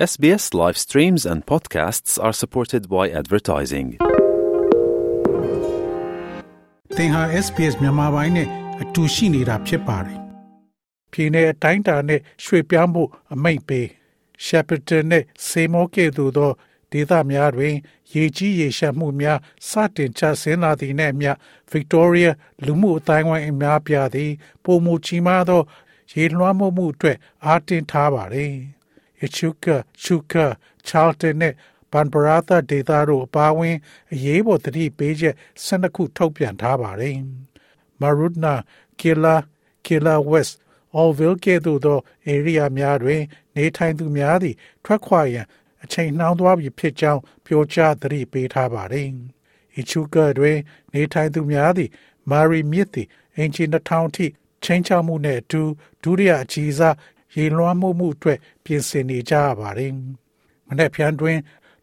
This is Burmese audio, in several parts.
SBS live streams and podcasts are supported by advertising. သင်ဟာ SBS မြန်မာပိုင်းနဲ့အတူရှိနေတာဖြစ်ပါတယ်။ပြည်내အတိုင်းအတာနဲ့ရွှေ့ပြောင်းဖို့အမိန့်ပေး Shepparton နဲ့ Seymour ကဲ့သို့သောဒေသများတွင် ရေကြီးရေရှမ်းမှုများစတင်ချဆင်းလာသည့်နှင့်အမျှ Victoria လူမှုအတိုင်းအဝိုင်းအများပြားသည်ပုံမူကြီးမားသော ရေလွှမ်းမိုးမှုအတွက်အားတင်းထားပါသည်။ Echuca, Chuka, Charlton နဲ့ Banbaratha ဒေသတို့အပါအဝင်အရေးပေါ်သတိပေးချက်12ခုထုတ်ပြန်ထားပါတယ်။ Marudna, Killa, Killa West, Allville ကဲ့သို့သော area များတွင် နေထိုင်သူများသည်ထွက်ခွာရန်အချိန်နှောင်းသွားပြီဖြစ်ကြောင်းပြောကြားသတိပေးထားပါတယ်။ Echuca တွင် နေထိုင်သူများသည် Murray မြစ်သည်အင်ဂျီ2000ထိချင်းချောက်မှုနဲ့အတူဒုတိယအကြီးစား ရေလွှမ်းမိုးမှုအတွက်ပြင်ဆင်နေကြရပါတယ်။မနေ့ပြန်တွင်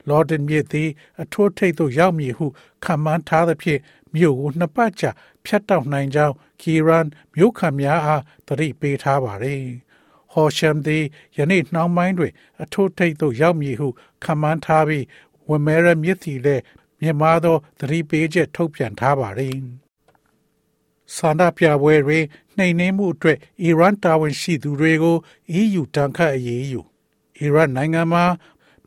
လော်ဒန်မြစ်သည် အထိုးထိပ်သို့ရောက်မည်ဟုခံမှန်းထားသဖြင့်မြို့ကိုနှစ်ပတ်ကြာဖျက်တောက်နိုင်ကြောင်းကီရန်မြို့ခံများအားသတိပေးထားပါတယ်။ဟော်ရှမ်သည်ယနေ့နှောင်းပိုင်းတွင် အထိုးထိပ်သို့ရောက်မည်ဟုခံမှန်းထားပြီးဝမဲရမြစ်သည်လည်းမြင့်မားသောသတိပေးချက်ထုတ်ပြန်ထားပါတယ်။ ဆန္ဒပြပွဲတွေနှိမ်နင်းမှုအတွက်အီရန်တာဝန်ရှိသူတွေကို EU တန်ခတ်အရေးယူအီရန်နိုင်ငံမှာ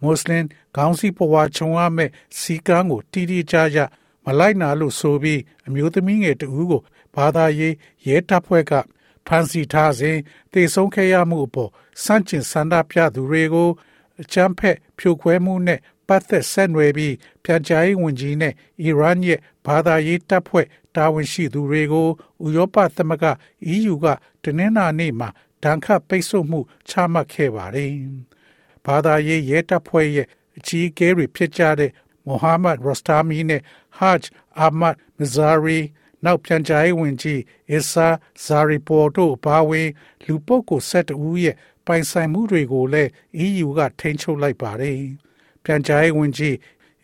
မွတ်စလင်ခေါင်းစည်းပဝါခြုံရမဲ့စီကံကိုတီတီကြကြမလိုက်နာလို့ဆိုပြီးအမျိုးသမီးငယ်တဦးကိုဘာသာရေးရဲတပ်ဖွဲ့ကဖမ်းဆီးထားစဉ်တေဆုံးခဲ့ရမှုအပေါ်စန့်ကျင်ဆန္ဒပြသူတွေကိုအချမ်းဖက်ဖြိုခွဲမှုနဲ့ပတ်သက်ဆက်နွယ်ပြီးပြန်ကြားရေးဝန်ကြီးနဲ့အီရန်ရဲ့ဘာသာရေးတပ်ဖွဲ့ တာဝန်ရှိသူတွေကိုဥရောပသမဂ္ဂ EU ကတနင်္လာနေ့မှာဒဏ်ခတ်ပိတ်ဆို့မှုချမှတ်ခဲ့ပါတယ်။ဘာသာရေးရဲတပ်ဖွဲ့ရဲ့အကြီးအကဲတွေဖြစ်ကြတဲ့မိုဟာမက်ရောစတာမီနဲ့ဟတ်ဂျ်အာမတ်မဇာရီနောက်ပြန်ကြားရေးဝန်ကြီးအစ်ဆာဇာရီပေါ်တို့ပါဝင်လူပုဂ္ဂိုလ်၁၁ဦးရဲ့ပိုင်ဆိုင်မှုတွေကိုလည်း EU ကထိန်းချုပ်လိုက်ပါတယ်။ပြန်ကြားရေးဝန်ကြီး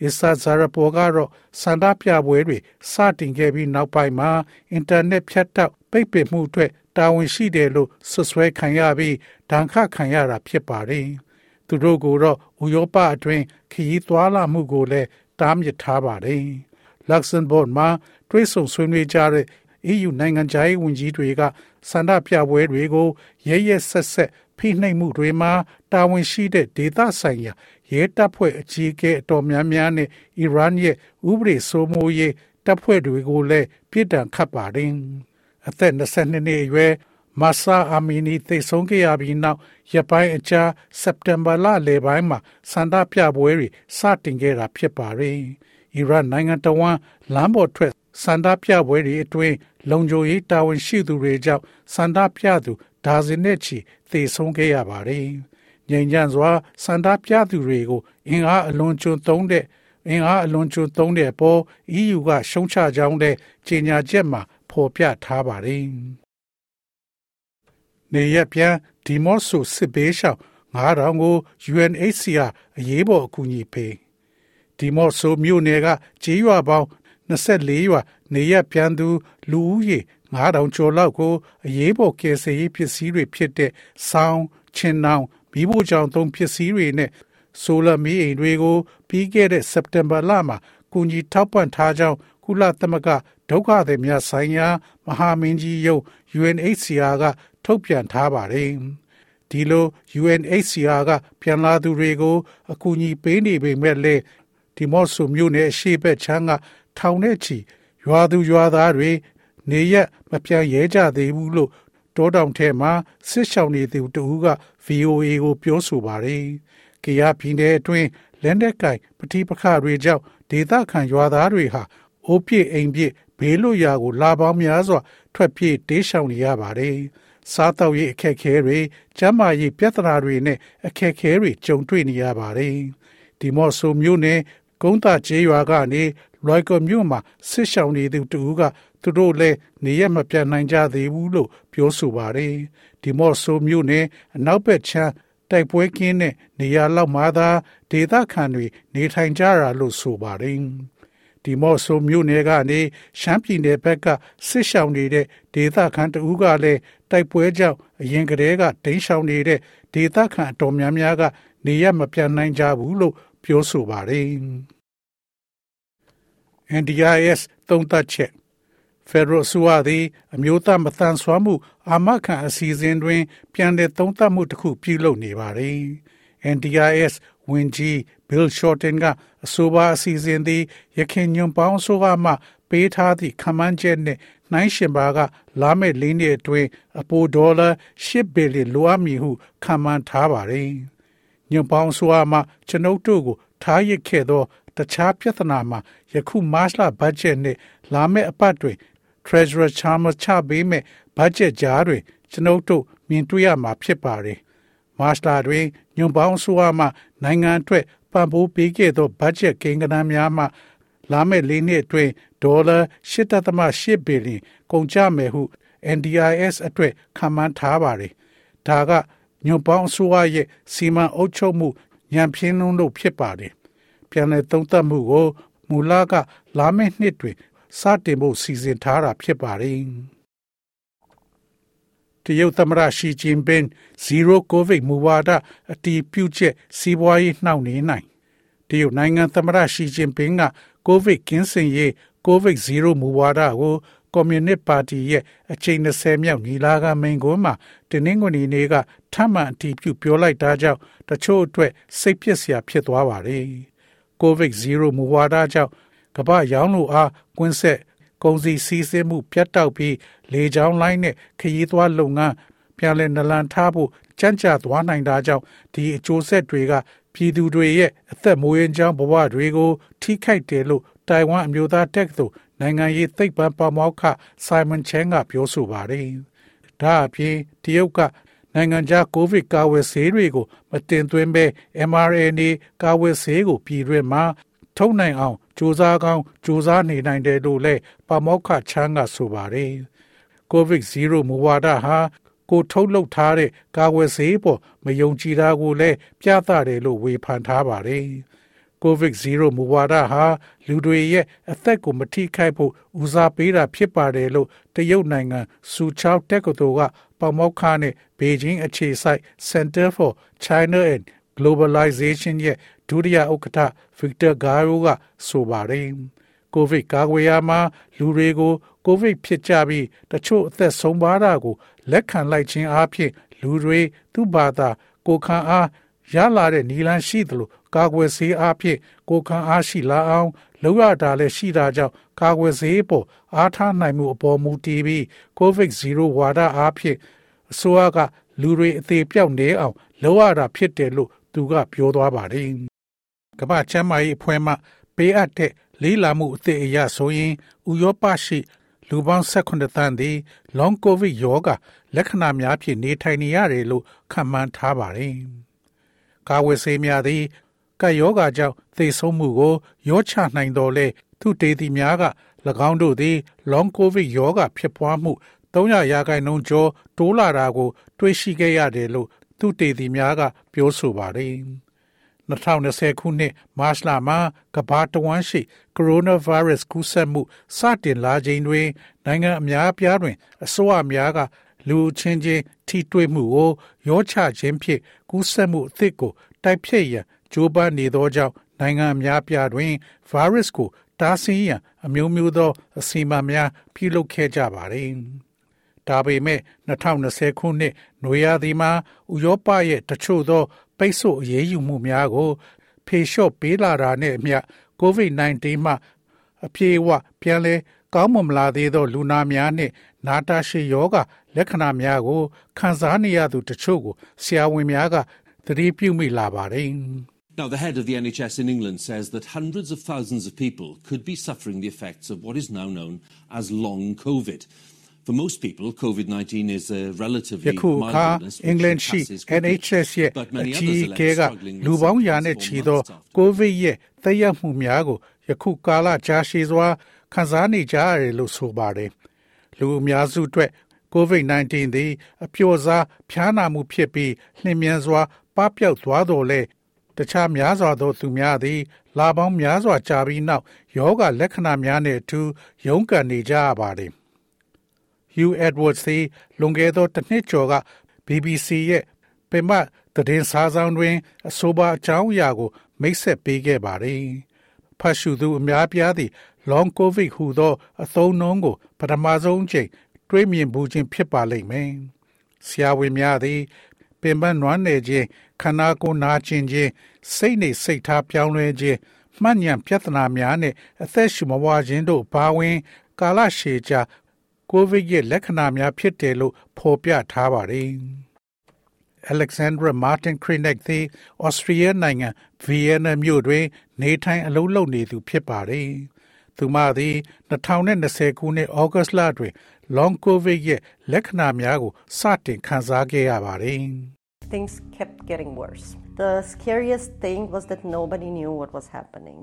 အစ်ဆာဇာရပေါ်ကတော့စန္ဒပြပွဲတွေစတင်ခဲ့ပြီးနောက်ပိုင်းမှာအင်တာနက်ဖြတ်တောက်ပိတ်ပင်မှုအတွက်တာဝန်ရှိတယ်လို့ဆွဆွဲခံရပြီးဒဏ်ခတ်ခံရတာဖြစ်ပါတယ်။သူတို့ကိုတော့ဥရောပအတွင်းခရီးသွားလာမှုကိုလည်းတားမြစ်ထားပါတယ်။ Luxembourg မှာတွဲဆုံဆွေးနွေးကြတဲ့ EU နိုင်ငံခြားရေးဝန်ကြီးတွေကစန္ဒပြပွဲတွေကိုရဲရဲဆက်ဆက်ဖိနှိပ်မှုတွေမှာတာဝန်ရှိတဲ့ဒေသဆိုင်ရာ ရဲတပ်ဖွဲ့အကြီးအကဲအတော်များများနဲ့အီရန်ရဲ့ဥပဒေစိုးမိုးရေးတပ်ဖွဲ့တွေကိုလည်းပြစ်ဒဏ်ခတ်ပါတယ်။အသက်22နှစ်အရွယ်မာဆာအာမီနီသိဆုံးခဲ့ရပြီးနောက်ရပိုင်းအကြာစက်တင်ဘာလလယ်ပိုင်းမှာစန္ဒပြပွဲတွေစတင်ခဲ့တာဖြစ်ပါတယ်။အီရန်နိုင်ငံတော်ဝန်လမ်းပေါ်ထွက်စန္ဒပြပွဲတွေအတွင်းလုံခြုံရေးတာဝန်ရှိသူတွေကြောင့်စန္ဒပြသူဒါဇင်နဲ့ချီသေဆုံးခဲ့ရပါတယ်။ ငြိမ်ချမ်းစွာစန္ဒပြသူတွေကိုအင်အားအလွန်ကျွံသုံးတဲ့အင်အားအလွန်ကျွံသုံးတဲ့အပေါ် EU ကရှုံချကြောင်းတဲ့ကြေညာချက်မှာဖော်ပြထားပါတယ်။နေရပြန်ဒီမော့ဆိုစစ်ဘေးရှောင်9000ကို UNHCR အရေးပေါ်အကူအညီပေးဒီမော့ဆိုမြို့နယ်ကကြေးရွာပေါင်း24ရွာနေရပြန်သူ လူဦးရေ9000ကျော်လောက်ကိုအရေးပေါ်ကယ်ဆယ်ရေးပစ္စည်းတွေဖြစ်တဲ့ဆောင်းချင်နောင် မိဖို့ကြောင့်သုံးပစ္စည်းတွေနဲ့ဆိုလာမီးအိမ်တွေကို ပြီးခဲ့တဲ့စက်တင်ဘာလမှာကူညီထောက်ပံ့ထားကြောင်းကုလသမဂ္ဂဒုက္ခသည်များဆိုင်ရာ မဟာမင်းကြီးရုံး UNHCR ကထုတ်ပြန်ထားပါတယ်။ဒီလို UNHCR ကပြန်လာသူတွေကို အကူအညီပေးနေပေမဲ့လည်းဒီမော့ဆိုမြို့နယ်အရှိဘက်ချမ်းကထောင်နဲ့ချီရွာသူရွာသားတွေနေရက်မပြန်ရဲကြသေးဘူးလို့ တောတောင်ထဲမှာစစ်ရှောင်နေသူတဦးက VOA ကိုပြောဆိုပါတယ်။ကြရပြည်နယ်အတွင်းလက်နက်ကင်ပဋိပက္ခတွေကြောင့်ဒေသခံရွာသားတွေဟာအိုးပြစ်အိမ်ပြစ်ဘေးလွတ်ရာကိုလာပေါင်းများစွာထွက်ပြေးတေးရှောင်နေရပါတယ်။စားတောက်ရေးအခက်အခဲတွေကျန်းမာရေးပြဿနာတွေနဲ့အခက်အခဲတွေကြုံတွေ့နေရပါတယ်။ဒီမော့ဆိုမျိုးနဲ့ကုန်းတာကျေးရွာကနေလွိုက်ကော်မြို့မှာဆစ်ရှောင်နေသူတူက သူတို့လည်းနေရမပြန်နိုင်ကြသေးဘူးလို့ပြောဆိုပါတယ်ဒီမော့ဆိုမြို့နယ်အနောက်ဘက်ခြမ်းတိုက်ပွဲကင်းတဲ့နေရာလောက်မှာသာဒေသခံတွေနေထိုင်ကြတာလို့ဆိုပါတယ်ဒီမော့ဆိုမြို့နယ်ကနေရှမ်းပြည်နယ်ဘက်ကစစ်ရှောင်နေတဲ့ဒေသခံတဦးကလည်းတိုက်ပွဲကြောင့်အရင်ကတည်းကဒိန်းရှောင်နေတဲ့ဒေသခံအတော်များများကနေရမပြန်နိုင်ကြဘူးလို့ပြောဆိုပါတယ်။ NDIS သုံးသပ်ချက် Federal အစိုးရသည်အမျိုးသားမတန်ဆွမ်းမှု အာမခံအစီအစဉ်တွင် ပြန်လည်သုံးသပ်မှုတစ်ခုပြုလုပ်နေပါတယ်။ NDIS ဝန်ကြီး Bill Shorten ကအဆိုပါအစီအစဉ်သည်ရခိုင်ညွန်ပေါင်းဆိုကမှ ပေးထားသည့်ခန့်မှန်းချက်နှင့်နှိုင်းရှင်ပါက လာမယ့်လေးနှစ်အတွင်းအပိုဒေါ်လာ၈ဘီလီလိုအပ်မည်ဟုခန့်မှန်းထားပါတယ်။ညွန်ပေါင်းဆိုကမှကျွန်ုပ်တို့ကိုထားရစ်ခဲ့သောတခြားပြဿနာမှာယခုမတ်လဘတ်ဂျက်နှင့်လာမယ့်အပတ်တွင် Treasurer Chalmers ချပေးမဲ့ဘတ်ဂျက်ကြားတွင်ကျွန်ုပ်တို့မြင်တွေ့ရမှာဖြစ်ပါတယ်။မတ်လတွင်ညွန်ပေါင်းဆိုအားမှနိုင်ငံအတွက်ပံ့ပိုးပေးခဲ့သောဘတ်ဂျက်ကိန်းဂဏန်းများမှလာမယ့်လေးနှစ်အတွင်းဒေါ်လာ8.8ဘီလီယံကုန်ကျမယ်ဟု NDIS အတွက်ခန့်မှန်းထားပါတယ်။ဒါကညွန်ပေါင်းအစိုးရရဲ့စီမံအုပ်ချုပ်မှုညံပြင်းလုံးလို့ဖြစ်ပါတယ်။ပြန်လည်သုံးသပ်မှုကိုမူလကလာမယ့်နှစ်တွင် စတင်ဖို့စီစဉ်ထားတာဖြစ်ပါတယ်။တရုတ်သမ္မတရှီကျင်းပင် Zero COVID မူဝါဒအတီးပြုချက်စီးပွားရေးနှောင့်နှေးနိုင်တရုတ်နိုင်ငံသမ္မတရှီကျင်းပင်က COVID ကင်းစင်ရေး COVID Zero မူဝါဒကိုကွန်မြူနစ်ပါတီရဲ့အချိန်20မြောက်ညီလာခံမိန့်ခွန်းမှာတင်းနှင်းကွန်ဒီနေကထပ်မံအတည်ပြုပြောလိုက်တာကြောင့်တချို့အတွက်စိတ်ပျက်စရာဖြစ်သွားပါတယ်။ COVID Zero မူဝါဒကြောင့် ကမ္ဘာရောင်းလို့အားကွင်းဆက်ကုန်စည်စည်းစိမ်မှုပြတ်တောက်ပြီးလေကြောင်းလိုင်းနဲ့ခရီးသွားလုပ်ငန်းပြန်လည်နလန်ထားဖို့ကြံ့ကြာသွားနိုင်တာကြောင့်ဒီအကျိုးဆက်တွေကပြည်သူတွေရဲ့အသက်မွေးကြောင်းဘဝတွေကို ထိခိုက်တယ်လို့တိုင်ဝမ်အမျိုးသားတက္ကသိုလ်နိုင်ငံရေးသိပ္ပံပမောက္ခဆိုင်မန်ချန်ကပြောဆိုပါတယ်။ဒါအပြင်တရုတ်ကနိုင်ငံခြားကိုဗစ်ကာဝယ်ဆေးတွေကို မတင်သွင်းဘဲ mRNA ကာဝယ်ဆေးကိုပြည်တွင်းမှာထုတ်နိုင်အောင် စူးစမ်းကောင်းစူးစမ်းနေနိုင်တယ်လို့လည်းပမောက္ခချမ်းကဆိုပါတယ်။ COVID-0 မူဝါဒဟာကိုထုတ်လုပ်ထားတဲ့ကာဝယ်ဆေးပေါ်မယုံကြည်တာကိုလည်းပြသတယ်လို့ဝေဖန်ထားပါတယ်။ COVID-0 မူဝါဒဟာလူတွေရဲ့အသက်ကိုမထိခိုက်ဖို့ဦးစားပေးတာဖြစ်ပါတယ်လို့တရုတ်နိုင်ငံစူချောက်တက္ကသိုလ်ကပမောက္ခနဲ့ဘေဂျင်းအခြေစိုက် Center for China and Globalization ရဲ့ ဒုတိယဥက္ကဋ္ဌ Victor Garo ကဆိုပါတယ်။ကိုဗစ်ကာကွယ်ရာမှာလူတွေကိုကိုဗစ်ဖြစ်ကြပြီးတချို့အသက်ဆုံးပါတာကိုလက်ခံလိုက်ခြင်းအပြင်လူတွေသူ့ဘာသာကိုခံအားရလာတဲ့နီလန်းရှိသလိုကာကွယ်ဆေးအပြင်ကိုခံအားရှိလာအောင်လောက်ရတာလည်းရှိတာကြောင့်ကာကွယ်ဆေးပေါ်အားထားနိုင်မှုအပေါ်မူတည်ပြီး COVID-0 ဝါဒအဖြစ်အစိုးရကလူတွေအသေးပြောက်နေအောင်လုပ်ရတာဖြစ်တယ်လို့သူကပြောသွားပါတယ်။ ကမ္ဘာ့ချမ်းမာရေးအဖွဲ့မှပေးအပ်တဲ့လေးလာမှုအသစ်အရဆိုရင်ဥရောပရှိလူပေါင်း18သန်းသည် long covid ရောဂါလက္ခဏာများဖြင့်နေထိုင်နေရတယ်လို့ခန့်မှန်းထားပါတယ်။ကာဝယ်ဆေးများသည်ကပ်ရောဂါကြောင့်သေဆုံးမှုကိုရောချနိုင်တော်လဲသူတေသီများက၎င်းတို့သည် long covid ရောဂါဖြစ်ပွားမှု300ရာခိုင်နှုန်းကျော်တိုးလာတာကို တွေ့ရှိခဲ့ရတယ်လို့သူတေသီများကပြောဆိုပါတယ်။ 2020ခုနှစ်မတ်လမှာကမ္ဘာတဝန်းရှိကိုရိုနာဗိုင်းရပ်စ်ကူးစက်မှုစတင်လာချိန်တွင်နိုင်ငံအများအပြားတွင်အစိုးရများကလူချင်းချင်းထိတွေ့မှုကိုရောချခြင်းဖြင့်ကူးစက်မှုအသစ်ကိုတိုက်ဖျက်ရန်ကြိုးပမ်းနေသောကြောင့်နိုင်ငံအများပြားတွင်ဗိုင်းရပ်စ်ကိုတားဆီးရန်အမျိုးမျိုးသောအစီအမံများပြုလုပ်ခဲ့ကြပါသည်။ဒါပေမဲ့2020ခုနှစ်နွေရာသီမှာဥရောပရဲ့တချို့သော ပိတ်ဆို့အရေးယူမှုများကိုဖေလျှော့ပေးလာတာနဲ့အမျှ COVID-19 မှအပြေအဝပြန်လဲကောင်းမွန်မလာသေးသောလူနာများနှင့်နာတာရှည်ယောဂလက္ခဏာများကိုခံစားနေရသူတချို့ကိုဆရာဝန်များကသတိပြုမိလာပါတယ်။ Now, the head of the NHS in England says that hundreds of thousands of people could be suffering the effects of what is now known as long COVID. For most people, COVID 19 is a relatively ယခုအခါ mild illness အင်္ဂလန်ရှိ which passes quickly. NHS ရဲ့ But အ many ကြီး others အ are ကဲ left က struggling လူ with ပေါင်း symptoms ရာနဲ့ for ချီသော months after. ကိုဗစ်ရဲ့သက်ရောက်မှုများကိုယခုကာလကြာရှည်စွာခံစားနေကြရတယ်လို့ဆိုပါတယ်။လူအများစုအတွက် COVID-19 သည်အပျော့စားဖျားနာမှုဖြစ်ပြီးနှင်းမြန်စွာပပျောက်သွားတော်လဲတခြားများစွာသောသူများသည်လာပေါင်းများစွာကြာပြီးနောက်ယောဂလက္ခဏာများနှင့်အထူးရုန်းကန်နေကြရပါတယ်။ Hugh Edwards သည်လွန်ခဲ့သောတစ်နှစ်ကျော်က BBC ရဲ့ပင်မသတင်းစားဆောင်တွင် အဆိုပါအကြောင်းအရာကို မိတ်ဆက်ပေးခဲ့ပါတယ်။ဖတ်ရှုသူအများပြားသည့် long covid ဟူသော အသုံးအနှုန်းကို ပထမဆုံးအချိန်တွေးမြင်ဘူးခြင်းဖြစ်ပါလိမ့်မယ်။ဆရာဝန်များသည် ပင်ပန်းနွမ်းနယ်ခြင်းခန္ဓာကိုယ်နာကျင်ခြင်းစိတ်နှိစိတ်ထားပြောင်းလဲခြင်းမှတ်ဉာဏ်ပြဿနာများနဲ့အသက်ရှူမဝါခြင်းတို့ပါဝင် ကာလရှည်ကြာ ကိုဗစ်ရဲ့လက္ခဏာများဖြစ်တယ်လို့ဖော်ပြထားပါတယ်။ Alexandra Martin Krinek သည် Austria နိုင်ငံ Vienna မြို့တွင် နေထိုင်အလုပ်လုပ်နေသူဖြစ်ပါတယ်။သူမသည်2020ခုနှစ်ဩဂတ်လတွင် long covid ရဲ့လက္ခဏာများကိုစတင်ခံစားခဲ့ရပါတယ်။ Things kept getting worse. The scariest thing was that nobody knew what was happening.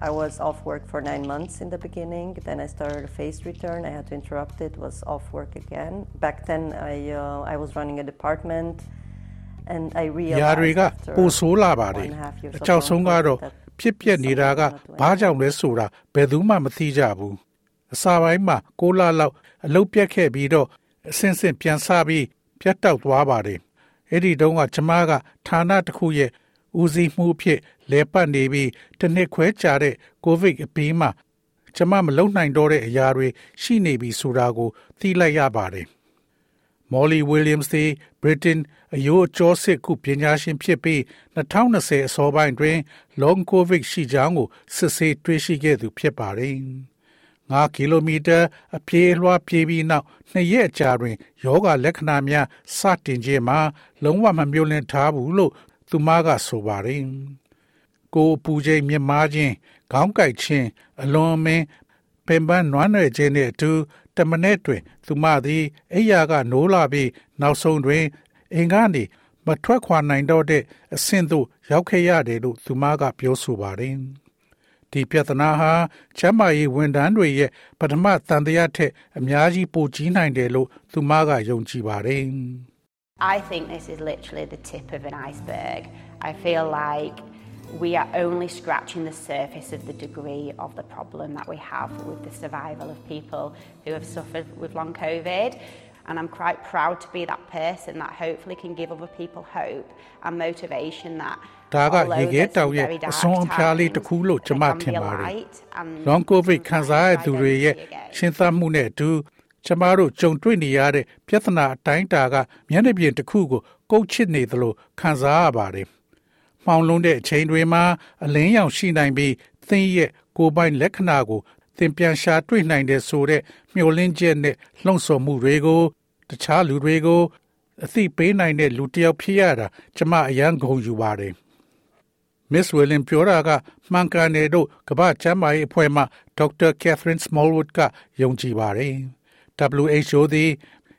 I was off work for nine months in the beginning. Then I started a phased return. I had to interrupt it. Was off work again. Back then, I uh, I was running a department, and I realized ယာတွေကပိုဆိုးလာပါတယ်။အကြောက်ဆုံးကတော့ဖြစ်ပျက်နေတာကဘာကြောင့်လဲဆိုတာဘယ်သူမှမသိကြဘူး။အစာပိုင်းမှာ6လလောက်အလုပ်ပြတ်ခဲ့ပြီးတော့အစင်စင်ပြန်ဆပြီးပြတ်တောက်သွားပါတယ်။အဲ့ဒီတုန်းကကျမကဌာနတစ်ခုရဲ့ဦးစီးမှုဖြစ် လဲပတ်နေပြီးတစ်နှစ်ခွဲကြာတဲ့ကိုဗစ်အပြီးမှာကျမမလုံနိုင်တော့တဲ့အရာတွေရှိနေပြီဆိုတာကိုသိလိုက်ရပါတယ်။ Molly Williams သည် Britain အယိုးအကျော်စစ်ခုပညာရှင်ဖြစ်ပြီး2020အစောပိုင်းတွင် long covid ရှိကြောင်းကိုစစ်ဆေးတွေ့ရှိခဲ့သူဖြစ်ပါတယ်။9ကီလိုမီတာအပြေးလွှားပြေးပြီးနောက်နှစ်ရက်ကြာတွင်ယောဂလက္ခဏာများစတင်ခြင်းမှာလုံးဝမမျိုးလင့်ထားဘူးလို့သူမကဆိုပါတယ် ကိုပူချိန်မြင့်မားခြင်းခေါင်းကိုက်ခြင်းအလွန်အမင်းပင်ပန်းနွမ်းနယ်ခြင်းနဲ့အတူတမနဲ့တွင် သူမသည်အိယာကနိုးလာပြီးနောက်ဆုံးတွင်အင်ကနေမထွက်ခွာနိုင်တော့တဲ့အဆင့်သို့ရောက်ခဲ့ရတယ်လို့သူမကပြောဆိုပါတယ်ဒီပြဿနာဟာချမ်းမာရေးဝန်ထမ်းတွေရဲ့ပထမတန်တရားထက်အများကြီးပိုကြီးနိုင်တယ်လို့သူမကယုံကြည်ပါတယ်။ I think this is literally the tip of an iceberg. I feel like we are only scratching the surface of the degree of the problem that we have with the survival of people who have suffered with long COVID. And I'm quite proud to be that person that hopefully can give other people hope and motivation that ဒါကရေခဲတောင်ရဲ့အစွန်းအဖျားလေးတစ်ခုလို့ကျွန်မထင်ပါတယ်။ Long COVID ခံစားရသူတွေရဲ့ရှင်းသမှုနဲ့အတူကျမတို့ကြုံတွေ့နေရတဲ့ပြဿနာအတိုင်းတာကမျက်နှာပြင်တစ်ခုကိုကုတ်ချစ်နေသလိုခံစားရပါတယ်။ မှောင်လုံးတဲ့အချိန်တွေမှာအလင်းရောင်ရှိနိုင်ပြီးသင်ရဲ့ကိုယ်ပိုင်လက္ခဏာကိုသင်ပြန်ရှာတွေ့နိုင်တဲ့ဆိုတဲ့မျှော်လင့်ချက်နဲ့လှုံ့ဆော်မှုတွေကိုတခြားလူတွေကိုအသိပေးနိုင်တဲ့လူတစ်ယောက်ဖြစ်ရတာကျမအယံဂုဏ်ယူပါတယ်။ Miss William ပြောတာကမှန်ကန်တယ်လို့ကမ္ဘာ့ကျန်းမာရေးအဖွဲ့မှ Dr. Catherine Smallwood ကယုံကြည်ပါတယ်။ WHO သည်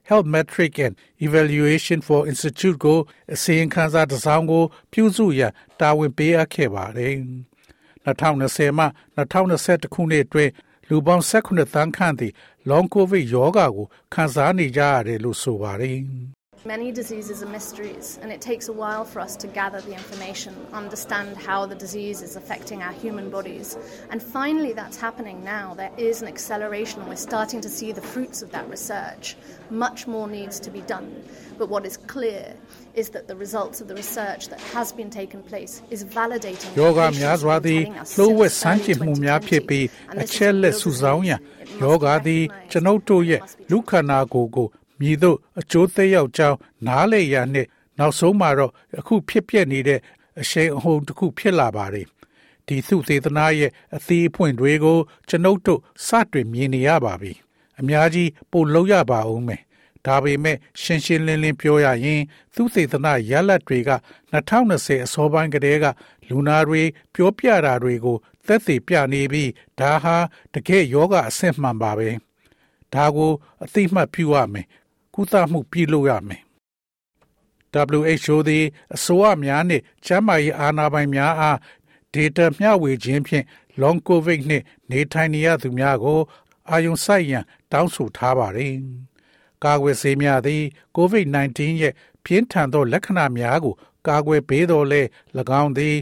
Health Metric and Evaluation for Institute ကိုအစီရင်ခံစာတစ်စောင်ကို ပြုစုရန်တာဝန်ပေးအပ်ခဲ့ပါတယ်။2020မှ2021ခုနှစ်အတွင်းလူပေါင်း18သန်းခန့်သည် Long COVID ရောဂါကိုခံစားနေကြရတယ်လို့ဆိုပါတယ်။ Many diseases are mysteries, and it takes a while for us to gather the information, understand how the disease is affecting our human bodies. And finally, that's happening now. There is an acceleration, and we're starting to see the fruits of that research. Much more needs to be done. But what is clear is that the results of the research that has been taken place is validating ယောဂများစွာသည်လှိုးဝက်ဆန်းကျင်မှုများဖြစ်ပြီးအချက်လက်စုဆောင်းရန်ယောဂသည်ကျွန်ုပ်တို့ရဲ့လူခန္ဓာကိုယ်ကို မြည်သို့အကျိုးသက်ရောက်ကြောင်းနားလေရနှင့်နောက်ဆုံးမှာတော့အခုဖြစ်ပျက်နေတဲ့အရှိန်အဟုန်တစ်ခုဖြစ်လာပါတယ်။ဒီသုသေသနာရဲ့အသေးအဖွင့်တွေကိုကျွန်ုပ်တို့စတင်မြင်နေရပါပြီ။အများကြီးပို့လို့ရပါဦးမယ်။ဒါပေမဲ့ရှင်းရှင်းလင်းလင်းပြောရရင် သုသေသနာရလတ်တွေက2020အစောပိုင်းကတည်းကလူနာတွေပြောပြတာတွေကိုသက်သေပြနေပြီးဒါဟာတကယ်ယောဂအဆင့်မှန်ပါပဲ။ဒါကိုအသိမှတ်ပြုရမယ် ကုသမှုပြုလုပ်ရမယ် WHO သည်အစိုးရများနှင့်ကျန်းမာရေးအာဏာပိုင်များအား data မျှဝေခြင်းဖြင့် long covid နှင့်နေထိုင်နေရသူများကို အာရုံစိုက်ရန်တောင်းဆိုထားပါသည်။ကာကွယ်ဆေးများသည် COVID-19 ရဲ့ပြင်းထန်သောလက္ခဏာများကို ကာကွယ်ပေးတော်လဲ၎င်းသည်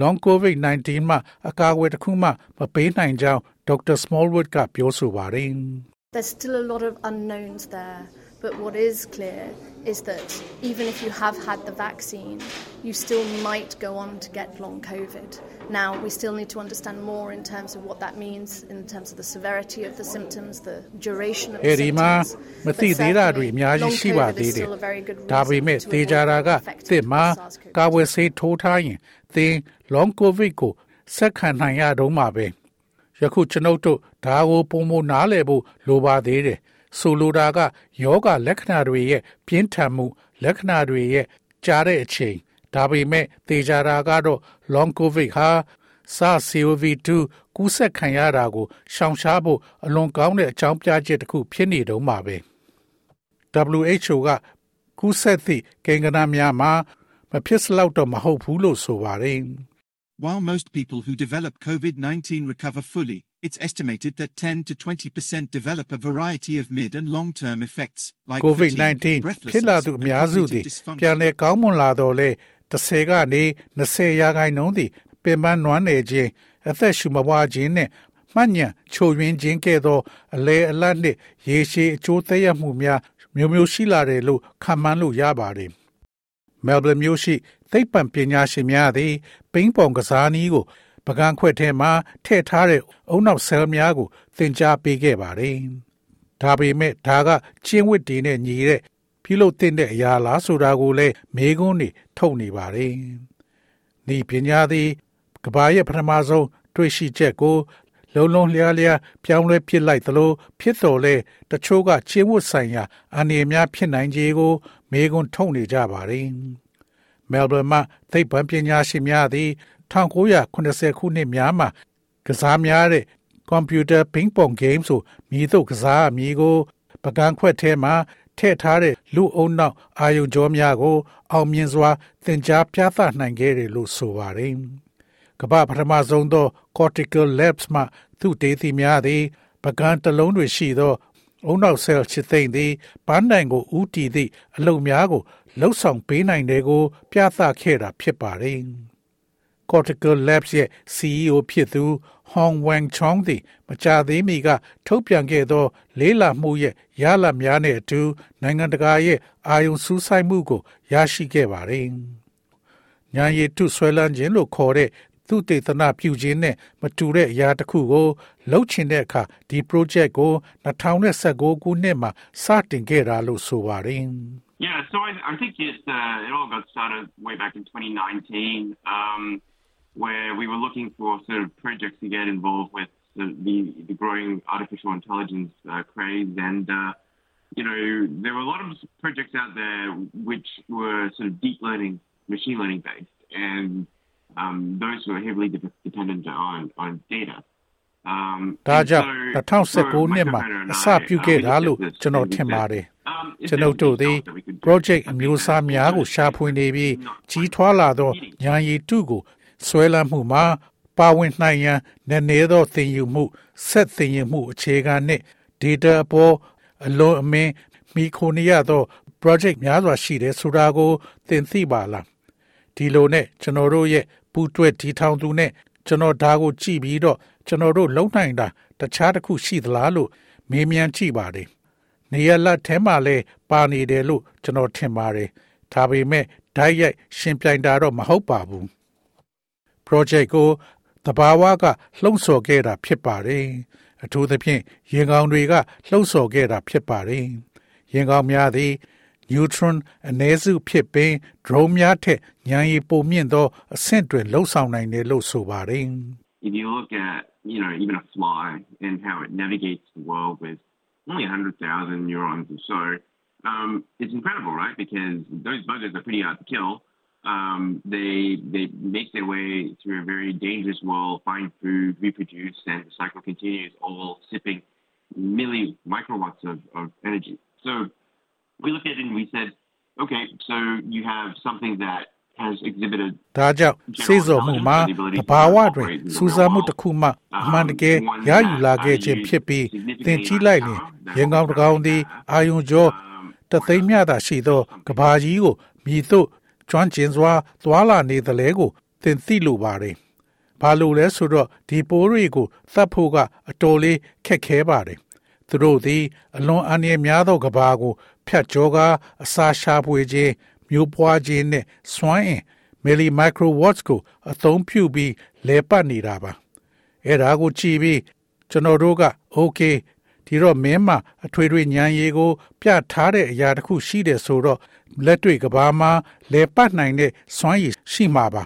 long covid-19 မှအကာအကွယ်တစ်ခုမှမပေးနိုင်ကြောင်း Dr. Smallwood ကပြောဆိုပါတယ်။ There's still a lot of unknowns there. But what is clear is that even if you have had the vaccine, you still might go on to get long COVID. Now, we still need to understand more in terms of what that means, in terms of the severity of the symptoms, the duration of the အဲဒီမှာ symptoms. မ But သိသေးတာတွေ certainly, အများကြီး long ရှိပါ COVID သေး is တယ် still a very good ဒါပေမဲ့ reason to သေချာ avoid တာက being affected တစ်မှာ with SARS-CoV-2. ကာဝယ်ဆေးထိုးထားရင်သင် long covid ကိုဆက်ခံနိုင်ရတော့မှာပဲယခုကျွန်ုပ်တို့ဒါကိုပုံမနားလည်ဖို့လိုပါသေးတယ် ဆိုလိုတာကယောဂလက္ခဏာတွေရဲ့ပြင်းထန်မှုလက္ခဏာတွေရဲ့ကြားတဲ့အချိန်ဒါပေမဲ့သေချာတာကတော့ long covid ဟာ SARS-CoV-2 ကူးစက်ခံရတာကိုရှောင်ရှားဖို့အလွန်ကောင်းတဲ့အကြောင်းပြချက်တစ်ခုဖြစ်နေတော့မှာပဲ WHO ကကူးစက်သည့်ကိန်းဂဏန်းများမှာမဖြစ်စလောက်တော့မဟုတ်ဘူးလို့ဆိုပါတယ် While most people who develop COVID 19 recover fully, it's estimated that 10 to 20% develop a variety of mid and long term effects like COVID-19 fatigue, ဖြစ်လာသူ breathlessness, အများစု and သည် cognitive ပြန် dysfunction. လည်ကောင်းမွန်လာတော့လေ30ကနေ20ရာခိုင်နှုန်းသည်ပင်ပန်းနွမ်းနယ်ခြင်းအသက်ရှူမပွားခြင်းနှင့်မှတ်ညံချိုယွင်းခြင်းကဲ့သို့အလဲအလတ်နှင့်ရေရှည်အကျိုးသက်ရောက်မှုများမျိုးမျိုးရှိလာတယ်လို့ခန့်မှန်းလို့ရပါတယ်။ မဲလ်ဘန်မြို့ရှိ သိပ္ပံပညာရှင်များသည်ပိန်းပုံကစားနည်းကိုပကံခွက်ထဲမှာထည့်ထားတဲ့အုံနောက်ဆဲလ်များကို သင်ကြားပေးခဲ့ပါတယ်။ဒါပေမဲ့ဒါကကျင်းဝစ်တီနဲ့ညီတဲ့ပြုလုပ်တဲ့အရာလားဆိုတာကိုလည်းမေးခွန်းနေထုတ်နေပါတယ်။ဒီပညာသည်ကဘာရဲ့ပထမဆုံးတွေ့ရှိချက်ကို လုံးလုံးလျားလျားပြောင်းလဲဖြစ်လိုက်သလိုဖြစ်တော်လဲတချို့ကကျင်းဝတ်ဆိုင်ရာ အနေအများဖြစ်နိုင်ခြေကို မေးခွန်းထုတ်နေကြပါတယ်။ မဲလ်ဘန်မှာသိပ္ပံပညာရှင်များသည်1980ခုနှစ်များမှာကစားများတဲ့ကွန်ပျူတာပင်းပုံဂိမ်းဆိုမြည်သို့ကစားအမည်ကိုပကံခွက်ထဲမှာထည့်ထားတဲ့လူအုံနောက်အာယုံကြောများကို အောင်မြင်စွာသင်ကြားပြသနိုင်ခဲ့တယ်လို့ဆိုပါတယ်။ကမ္ဘာပထမဆုံးသော cortical labs မှသူတေသီများသည်ပကံတစ်လုံးတွေရှိသော အုံနောက်ဆဲလ်ချစ်သိမ့်သည်ပန်းတိုင်ကိုဥတီသည့်အလုံများကိုလှုပ်ဆောင်ပေးနိုင်တယ်ကို ပြသခဲ့တာဖြစ်ပါတယ်။ Cortical Labs ရဲ့ CEO ဖြစ်သူ Hong Wang Chong သည်မကြာသေးမီက ထုတ်ပြန်ခဲ့သော လေးလာမှုရဲ့ရလဒ်များနဲ့အတူနိုင်ငံတကာရဲ့အာယုံစူးစိုက်မှုကို ရရှိခဲ့ပါတယ်။ညာရည်ထုဆွဲလန်းခြင်းလို့ခေါ်တဲ့သူတေသနာပြုခြင်းနဲ့မတူတဲ့အရာတစ်ခုကို လှုပ်ချင်တဲ့အခါဒီ project ကို2019ခုနှစ်မှာစတင်ခဲ့တာလို့ဆိုပါတယ် Yeah, so I, I think it, uh, it all got started way back in 2019, um, where we were looking for sort of projects to get involved with the, the, the growing artificial intelligence uh, craze. And, uh, you know, there were a lot of projects out there which were sort of deep learning, machine learning based. And um, those were heavily de- dependent on, on data. Um, ဒါ and ကြောင့် so 2019 my နှစ်မှာ co-founder and အ I, စပြု uh, ခဲ့ we တာ looked လို့ at this ကျွန်တော် and we ထင် said, ပါတယ် um, is ကျွန် there ုပ်တို့သည် something that we could do? project အ something မျိုးအစား that များကို was ရှာဖွေနေပြီး not ကြီးထွားလာသောညာရည်တုကိုဆွဲလန်းမှုမှာပါဝင်နိုင်ရန်နည်းနည်းသောသင်ယူမှုဆက်သင်ယူမှုအခြေခံနှင့် data အပေါ်အလွန်အမင်းမိခိုနေရသော project များစွာရှိတယ်ဆိုတာကိုသင်သိပါလားဒီလိုနဲ့ကျွန်တော်တို့ရဲ့ပူးတွဲတီထောင်သူနဲ့ ကျွန်တော်ဒါကိုကြည့်ပြီးတော့ကျွန်တော်တို့လုံနိုင်တာတခြားတစ်ခုရှိသလားလို့မေးမြန်းကြည့်ပါတယ်နေရလက်ထဲမှာလဲပါနေတယ်လို့ကျွန်တော်ထင်ပါတယ်ဒါပေမဲ့ဓာတ်ရိုက်ရှင်ပြိုင်တာတော့မဟုတ်ပါဘူး project ကိုတဘာဝကလှုံ့ဆော်ခဲ့တာဖြစ်ပါတယ်အထူးသဖြင့်ရင်ကောင်တွေကလှုံ့ဆော်ခဲ့တာဖြစ်ပါတယ်ရင်ကောင်များသည် neutron အ ਨੇ စုဖြစ်ပင် drone များထက်ဉာဏ်ရည်ပိုမြင့်သောအဆင့်တွင်လှုပ်ဆောင်နိုင်တယ်လို့ဆိုပါတယ် if you look at, you know, even a fly and how it navigates the world with only 100,000 neurons or so, um, it's incredible, right? Because those buggers are pretty hard to kill. Um, they they make their way through a very dangerous world, find food, reproduce, and the cycle continues, all sipping milli microwatts of, of energy. So we looked at it and we said, okay, so you have something that has exhibited ဒါကြောင့်စေစော်မှုမှာတဘာဝတွင်စူးစမ်းမှုတစ်ခုမှအမှန်တကယ်ရယူလာခဲ့ခြင်းဖြစ်ပြီးသင်ကြည့်လိုက်ရင်ရင်ကောင်းတစ်ကောင်သည်အာယုံကျော်တသိမ်းမြတာရှိသောကဘာကြီးကိုမြည်သို့ကျွမ်းကျင်စွာသွာလာနေသလဲကိုသင်သိလိုပါတယ်။ဘာလို့လဲဆိုတော့ဒီပိုးတွေကိုသတ်ဖို့ကအတော်လေးခက်ခဲပါတယ်။သူတို့သည်အလွန်အန္တရာယ်များသောကဘာကို ဖြတ်ကျောကအစာရှာဖွေခြင်းမျိုးပွားခြင်းနဲ့စွမ်းအင်မီလီမိုက်ခရိုဝတ်ကိုအသုံးပြုပြီးလဲပတ်နေတာပါအဲ့ဒါကိုကြည့်ပြီးကျွန်တော်တို့က okay ဒီတော့မင်းမှာအထွေထွေဉာဏ်ရည်ကို ပြထားတဲ့အရာတစ်ခုရှိတယ်ဆိုတော့လက်တွေ့ကဘာမှာလဲပတ်နိုင်တဲ့စွမ်းရည်ရှိမှာပါ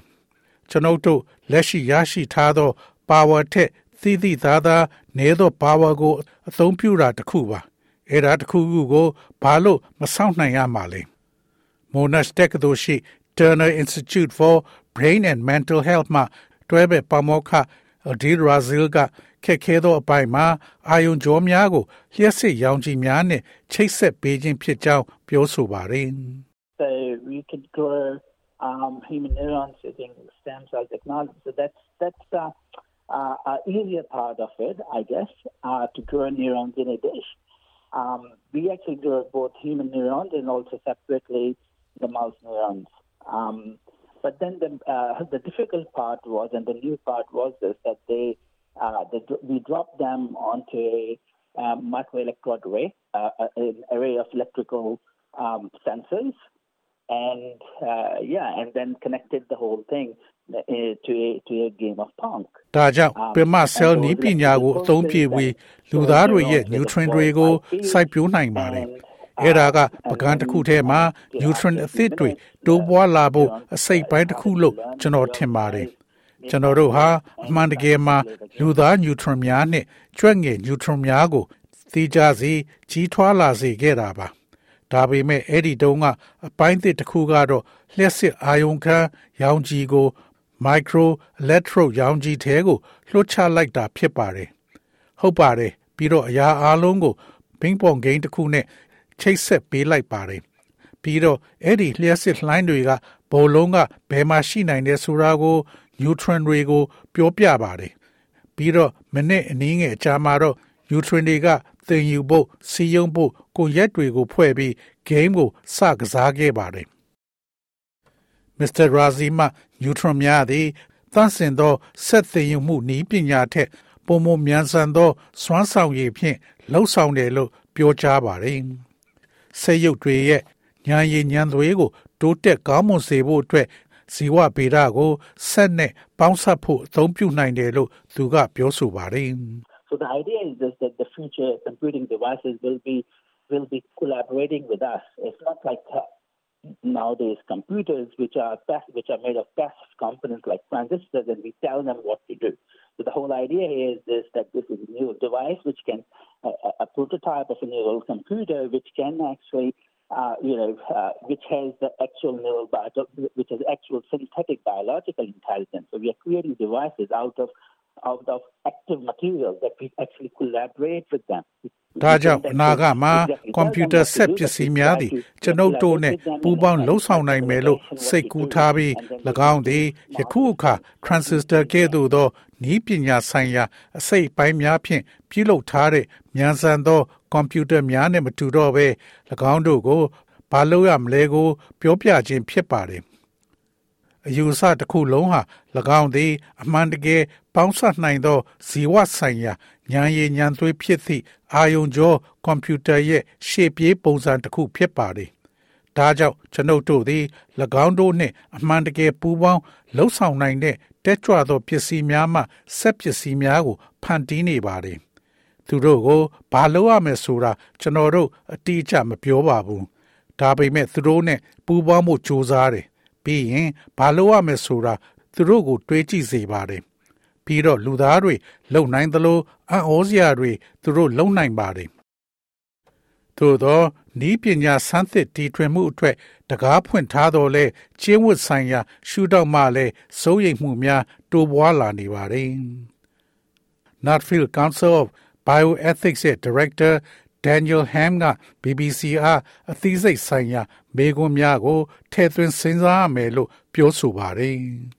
ကျွန်ုပ်တို့လက်ရှိရရှိထားသော power ထက်သီးသီးသားသားနည်းသော power ကိုအသုံးပြုတာတစ်ခုပါ အဲ့ဒါတစ်ခုခုကိုဘာလို့မဆောင်နိုင်ရမှာလဲ Monash တက္ကသိုလ်ရှိ Turner Institute for Brain and Mental Health မှတွဲဘက်ပါမောက္ခ Adil Razil ကခက်ခဲသောအပိုင်းမှာအာယုံကြောများကိုလျှက်စစ်ရောင်ခြည်များနဲ့ချိတ်ဆက်ပေးခြင်းဖြစ်ကြောင်းပြောဆိုပါတယ် So we could grow um, human neurons using stem cell technology. So that's that's uh, uh, uh, easier part of it, I guess, uh, to grow neurons in a dish. Um, we actually grow both human neurons and also separately the mouse neurons. Um, but then the, uh, the difficult part was, and the new part was this, that they, uh, they we dropped them onto a um, microelectrode array, uh, an array of electrical um, sensors, and uh, yeah, and then connected the whole thing uh, to a to a game of pong. ဒါကြောင့်ပင်မဆဲလ်နီးပညာကိုအသုံးပြုပြီးလူသားတွေရဲ့ nutrient တွေကိုစိုက်ပျိုးနိုင်ပါတယ်။အဲ့ဒါကပကံတစ်ခုထဲမှာ nutrient အသစ်တွေတိုးပွားလာဖို့အစိတ်ပိုင်းတစ်ခုလို့ကျွန်တော်ထင်ပါတယ်။ကျွန်တော်တို့ဟာအမှန်တကယ်မှာလူသား nutrient များနဲ့ကြွက်ငယ် nutrient များကိုသိကြစီကြီးထွားလာစေခဲ့တာပါ။ဒါပေမဲ့အဲ့ဒီတုန်းကအပိုင်းသစ်တစ်ခုကတော့လျှက်စစ်အာယုံခံရောင်ခြည်ကို micro electrode ရောင်ခြည်ထဲကိုလွှတ်ချလိုက်တာဖြစ်ပါတယ်။ဟုတ်ပါတယ်။ပြီးတော့အရာအလုံးကိုဘင်းပုံဂိမ်းတစ်ခုနဲ့ချိတ်ဆက်ပေးလိုက်ပါတယ်။ပြီးတော့အဲ့ဒီလျှက်စစ်လှိုင်းတွေကဘုံလုံးကဘယ်မှာရှိနိုင်တယ်ဆိုတာကို nutrient တွေကို ပြောပြပါတယ်။ပြီးတော့မိနစ်အနည်းငယ်အကြာမှာတော့ nutrient တွေကသင်ယူဖို့စီယုံဖို့ကိုရက်တွေကိုဖွဲ့ပြီး game ကိုစကစားခဲ့ပါတယ်။ Mr. Razima neutron များသည်သန့်စင်သောဆက်သိယူမှုနည်းပညာထက်ပုံမမြန်ဆန်သောစွမ်းဆောင်ရည်ဖြင့်လှုပ်ဆောင်တယ်လို့ပြောကြားပါတယ်။ဆေးရုပ်တွေရဲ့ဉာဏ်ရည်ဉာဏ်သွေးကို တိုးတက်ကောင်းမွန်စေဖို့အတွက်ဇီဝဗေဒကိုဆက်နဲ့ပေါင်းစပ်ဖို့အသုံးပြုနိုင်တယ်လို့သူကပြောဆိုပါတယ်။ So the idea is just that the future computing devices will be will be collaborating with us. It's not like uh, nowadays computers which are which are made of passive components like transistors and we tell them what to do. So the whole idea is this that this is a new device which can uh, a prototype of a neural computer which can actually uh, you know, uh, which has the actual neural bio- which has actual synthetic biological intelligence. So we are creating devices out of out of active materials that we actually collaborate with them. ဒါကြောင့်အနာဂတ်မှာကွန်ပျူတာဆက်ပစ္စည်းများသည်ကျွန်ုပ်တို့နဲ့ပူးပေါင်းလှုပ်ဆောင်နိုင်မယ်လို့စိတ်ကူးထားပြီး၎င်းသည်ယခုအခါ transistor ကဲ့သို့သောဤပညာဆိုင်ရာ အစိတ်ပိုင်းများဖြင့်ပြုလုပ်ထားတဲ့မြန်ဆန်သောကွန်ပျူတာများနဲ့မတူတော့ဘဲ၎င်းတို့ကိုဘာလို့ရမလဲကို ပြောပြခြင်းဖြစ်ပါတယ်အယူဆတစ်ခုလုံးဟာ၎င်းသည် အမှန်တကယ်ပေါင်းစပ်နိုင်သောဇီဝဆိုင်ရာ ဉာဏ်ရည်ဉာဏ်သွေးဖြစ်သည့်အာယုံကြောကွန်ပျူတာရဲ့ရှေ့ပြေးပုံစံတစ်ခုဖြစ်ပါတယ်။ဒါကြောင့်ကျွန်ုပ်တို့သည်၎င်းတို့နှင့်အမှန်တကယ်ပူးပေါင်းလှုပ်ဆောင်နိုင်တဲ့တက်ကြွသောပစ္စည်းများမှဆက်ပစ္စည်းများကိုဖန်တီးနေပါတယ်။သူတို့ကိုဘာလုပ်ရမလဲဆိုတာကျွန်တော်တို့အတိအကျမပြောပါဘူး။ဒါပေမဲ့သူတို့နဲ့ပူးပေါင်းဖို့ကြိုးစားတယ်။ပြီးရင်ဘာလုပ်ရမလဲဆိုတာသူတို့ကိုတွေးကြည့်စေပါတယ်။ ပြီးတော့လူသားတွေလုံနိုင်သလိုအံ့ဩစရာတွေသူတို့လုံနိုင်ပါတယ်။သို့သောဤပညာဆန်းသစ်တီထွင်မှုအတွက်တကားဖွင့်ထားတော်လဲကျင်းဝတ်ဆိုင်ရာ ရှုထောင့်မှလည်းစိုးရိမ်မှုများတိုးပွားလာနေပါတယ်။ Nutfield Council of Bioethics ရဲ့ Director Daniel Ham က BBC အားအသိစိတ်ဆိုင်ရာမေးခွန်းများကိုထည့်သွင်းစဉ်းစားရမယ်လို့ပြောဆိုပါတယ်။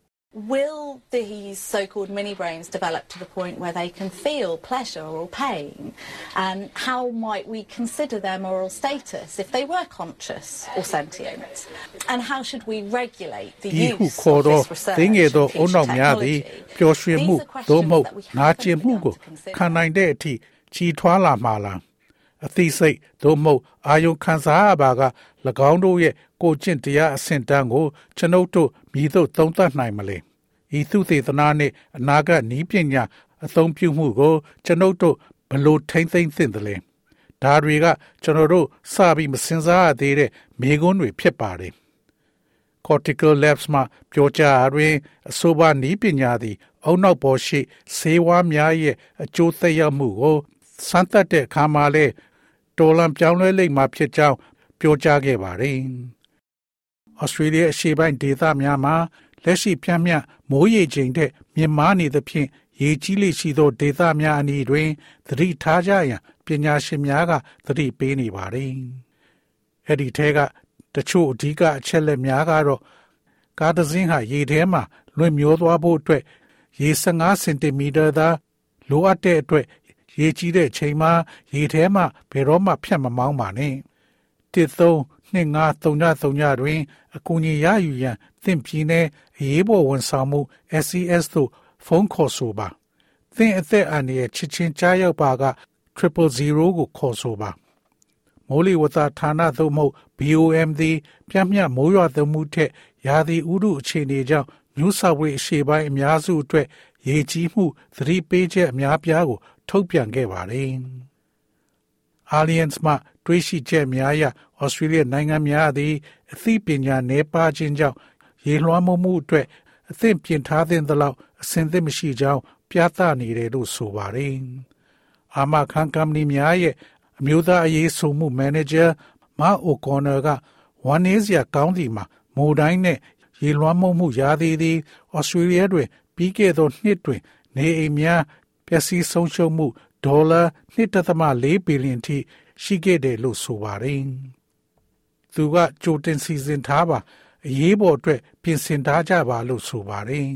Will these so called mini brains develop to the point where they can feel pleasure or pain? And how might we consider their moral status if they were conscious or sentient? And how should we regulate the ဒီဟု use ခေါ် of သော this research သင်ငယ်သောအုံ future နောက်များသည် technology? ပျော်ရွှင်မှု These are သို့မဟုတ် questions that we နာကျင် haven't မှု begun ကို to consider. ခံနိုင်တဲ့အထိကြီးထွားလာမှာလား အသိစိတ်သို့မဟုတ်အာယုံခံစားရပါက၎င်းတို့ရဲ့ကိုကျင့်တရားအဆင့်တန်းကိုကျွန်ုပ်တို့မြည်သို့သုံးသပ်နိုင်မလဲဤသုသေသနာနှင့်အနာဂတ်နည်းပညာအသုံးပြုမှုကို ကျွန်ုပ်တို့ဘလို့ထိမ့်သိမ့်သင့်တယ်လဲဒါတွေကကျွန်တော်တို့စပြီးမစင်စားရသေးတဲ့မိကွန်းတွေဖြစ်ပါတယ် cortical labs မှာပြောကြားတွင်အဆိုပါနည်းပညာသည် အုံနောက်ပေါ်ရှိဆေးဝါးများရဲ့အကျိုးသက်ရောက်မှုကိုစမ်းသပ်တဲ့အခါမှာလဲ တော်လံပြောင်းလဲလိမ့်မှာဖြစ်ကြောင်းပြောကြားခဲ့ပါတယ်။ဩစတြေးလျအရှေ့ပိုင်းဒေသများမှာလက်ရှိပြန့်မြမိုးရေချိန်တဲ့မြင့်မားနေသဖြင့်ရေကြီးလေရှိသောဒေသများအနီးတွင်သတိထားကြရန်ပညာရှင်များကသတိပေးနေပါတယ်။အဲ့ဒီထဲကတချို့အဓိကအချက်လက်များကတော့ကားတစ်စင်းဟာရေထဲမှာလွင့်မျောသွားဖို့အတွက်ရေ15စင်တီမီတာသာလိုအပ်တဲ့အတွက် ရေကြီးတဲ့ချိန်မှာရေထဲမှာဘယ်တော့မှဖြတ်မမောင်းပါနဲ့တစ်သုံးနှစ်ငါးသုံးညသုံးညတွင် အကူအညီရယူရန်သင်ပြည်နယ်အရေးပေါ်ဝန်ဆောင်မှု SCS သို့ဖုန်းခေါ်ဆိုပါသင်အသက်အန္တရာယ်ချစ်ချင်းကြားရောက်ပါက000ကိုခေါ်ဆိုပါမိုးလေဝသဌာနသို့မဟုတ် BOM သည်ပြန့်မြတ်မိုးရွာသွန်းမှုထက်ရာသီဥတုအခြေအနေကြောင့်မျိုးဆောက်ဝေးအရှေ့ပိုင်းအများစုအတွက် ရေကြီးမှုသတိပေးချက်အများပြားကို ထုတ်ပြန်ခဲ့ပါတယ်။ Alliance မှတွေးရှိချက်များအရဩစတြေးလျနိုင်ငံများသည်အသိပညာနယ်ပါခြင်းကြောင့်ရေလွှမ်းမိုးမှုအတွက်အသင့်ပြင်ထားတဲ့သလောက်အဆင်သင့်မရှိကြောင်းပြသနေတယ်လို့ဆိုပါတယ်။အာမခံကမ္ပဏီများရဲ့အမျိုးသားအရေးဆိုမှုမန်နေဂျာမာအိုကော်နယ်ကဝန်နေစရာကောင်းစီမှာမိုတိုင်းနဲ့ရေလွှမ်းမိုးမှုရာသီသည်ဩစတြေးလျတွင် ပြီးခဲ့သောနှစ်တွင် နေအိမ်များပျက်စီးဆုံးရှုံးမှုဒေါ်လာ1.4ဘီလီယံထိရှိခဲ့တယ်လို့ဆိုပါတယ်။သူကကြိုတင်စီစဉ်ထားပါအရေးပေါ်အတွက်ပြင်ဆင်ထားကြပါလို့ဆိုပါတယ်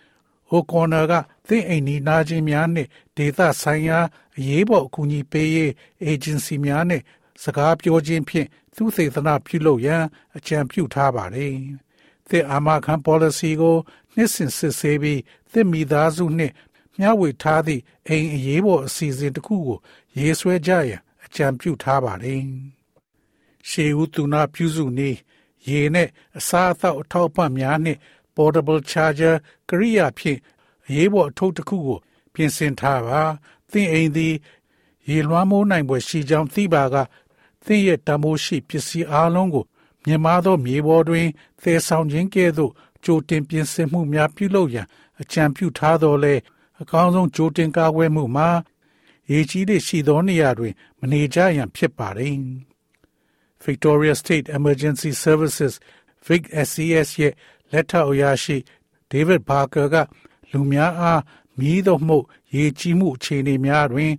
။ဟိုကော်နာကသင်အိမ်နီးနားချင်းများနဲ့ဒေသဆိုင်ရာအရေးပေါ်အကူအညီပေးရေးအေဂျင်စီများနဲ့စကားပြောခြင်းဖြင့်သူသေသနာပြုလုပ်ရန်အကြံပြုထားပါတယ်။ သင်အာမခံ policy ကိုနှစ်စဉ်စစ်ဆေးပြီးသင်မိသားစုနှင့်မျှဝေထားသည့်အိမ်အရေးပေါ်အစီအစဉ်တစ်ခုကိုရေးဆွဲကြရန်အကြံပြုထားပါတယ်။ရှေးဦးသူနာပြုစုနေရေနဲ့အစားအသောက်အထောက်ပံ့များနှင့် portable charger ကရိယာဖြင့်အရေးပေါ်အထုပ်တစ်ခုကိုပြင်ဆင်ထားပါသင်အိမ်သည်ရေလွှမ်းမိုးနိုင်ပွဲရှိကြောင်းသိပါကသင်ရဲ့တမိုးရှိပစ္စည်းအလုံးကို မြင်မာသောမြေပေါ်တွင်သယ်ဆောင်ခြင်းကဲ့သို့ကြိုတင်ပြင်ဆင်မှုများပြုလုပ်ရန်အကြံပြုထားတော်လဲအကောင်းဆုံးကြိုတင်ကာကွယ်မှုမှာရေကြီးသည့်ရှိသောနေရာတွင် မနေကြရန်ဖြစ်ပါသည် Victoria State Emergency Services Vic SCS ရဲ့လက်ထောက်အရာရှိ David Barker ကလူများအားမြည်သောမှုရေကြီးမှုအခြေအနေများတွင်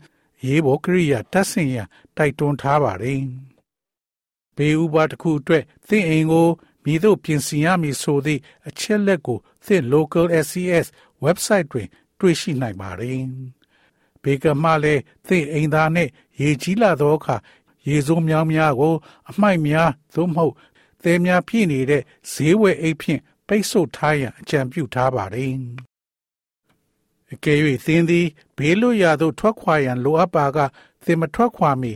ရေးပေါ်ကိရိယာတပ်ဆင်ရန်တိုက်တွန်းထားပါတယ်။ ဘေးဥပါတစ်ခုအတွက်သင်အိမ်ကိုမြည်သို့ပြင်ဆင်ရမည်ဆိုသည့်အချက်လက်ကိုသင် local SCS website တွင် တွေ့ရှိနိုင်ပါတယ်။ဘေကမှလည်းသင်အိမ်သားနှင့်ရေကြီးလာသောအခါရေစိုးမြောင်းများကို အမိုက်များသို့မဟုတ်သဲများပြည့်နေတဲ့ဈေးဝယ်အိတ်ဖြင့်ပိတ်ဆို့ထားရန်အကြံပြုထားပါတယ်။အကယ်၍သင်သည်ဘေးလွတ်ရာသို့ထွက်ခွာရန်လိုအပ်ပါကသင်မထွက်ခွာမီ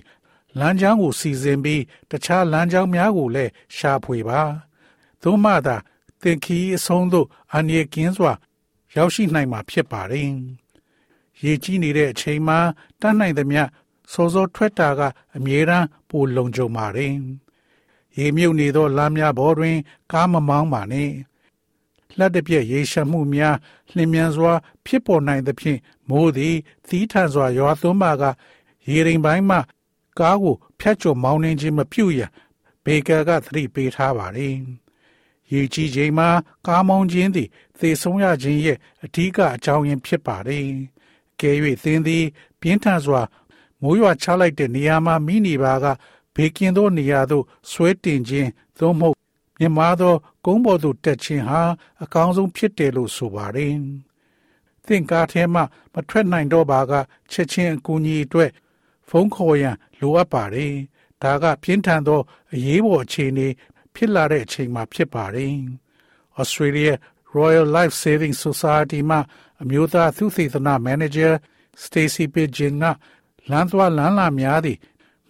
လမ်းကြောင်းကိုစီစဉ်ပြီးတခြားလမ်းကြောင်းများကိုလည်းရှာဖွေပါ။သို့မှသာသင်ခီးအဆုံးသို့အန္တရာယ်ကင်းစွာ ရောက်ရှိနိုင်မှာဖြစ်ပါတယ်။ရေကြီးနေတဲ့အချိန်မှာတတ်နိုင်သမျှစောစောထွက်တာကအမြဲတမ်းပိုလုံခြုံပါတယ်။ရေမြုပ်နေသောလမ်းများပေါ်တွင် ကားမမောင်းပါနဲ့။လက်တပြက်ရေရှမ်းမှုများလျင်မြန်စွာ ဖြစ်ပေါ်နိုင်သဖြင့်မိုးသည်သီးထန်စွာရွာသွန်းပါက ရေရင်ပိုင်းမှ ကားကိုဖြတ်ကျော်မောင်းနှင်းခြင်းမပြုရန်ဘေကာကသတိပေးထားပါတယ်။ရေကြီးချိန်မှာကားမောင်းခြင်းသည်သေဆုံးရခြင်းရဲ့အဓိကအကြောင်းရင်းဖြစ်ပါတယ်။ကဲ၍သင်သည် ပြင်းထန်စွာမိုးရွာချလိုက်တဲ့နေရာမှာမိနေပါကဘေကင်သောနေရာသို့ဆွဲတင်ခြင်းသို့မဟုတ်မြင်မာသောကုန်းပေါ်သို့တက်ခြင်းဟာအကောင်းဆုံးဖြစ်တယ်လို့ဆိုပါတယ်။သင်ကားထဲမှမထွက်နိုင်တော့ပါကချက်ချင်းအကူအညီအတွက်ဖုန်းခေါ်ရန် လိုအပ်ပါတယ်။ဒါကပြင်းထန်သောအရေးပေါ်အခြေအနေဖြစ်လာတဲ့အချိန်မှာဖြစ်ပါတယ်။ Australia Royal Life Saving Society မှအမျိုးသားသုသေသနမန်နေဂျာ Stacy Pidgeon ကလမ်းသွားလမ်းလာများသည်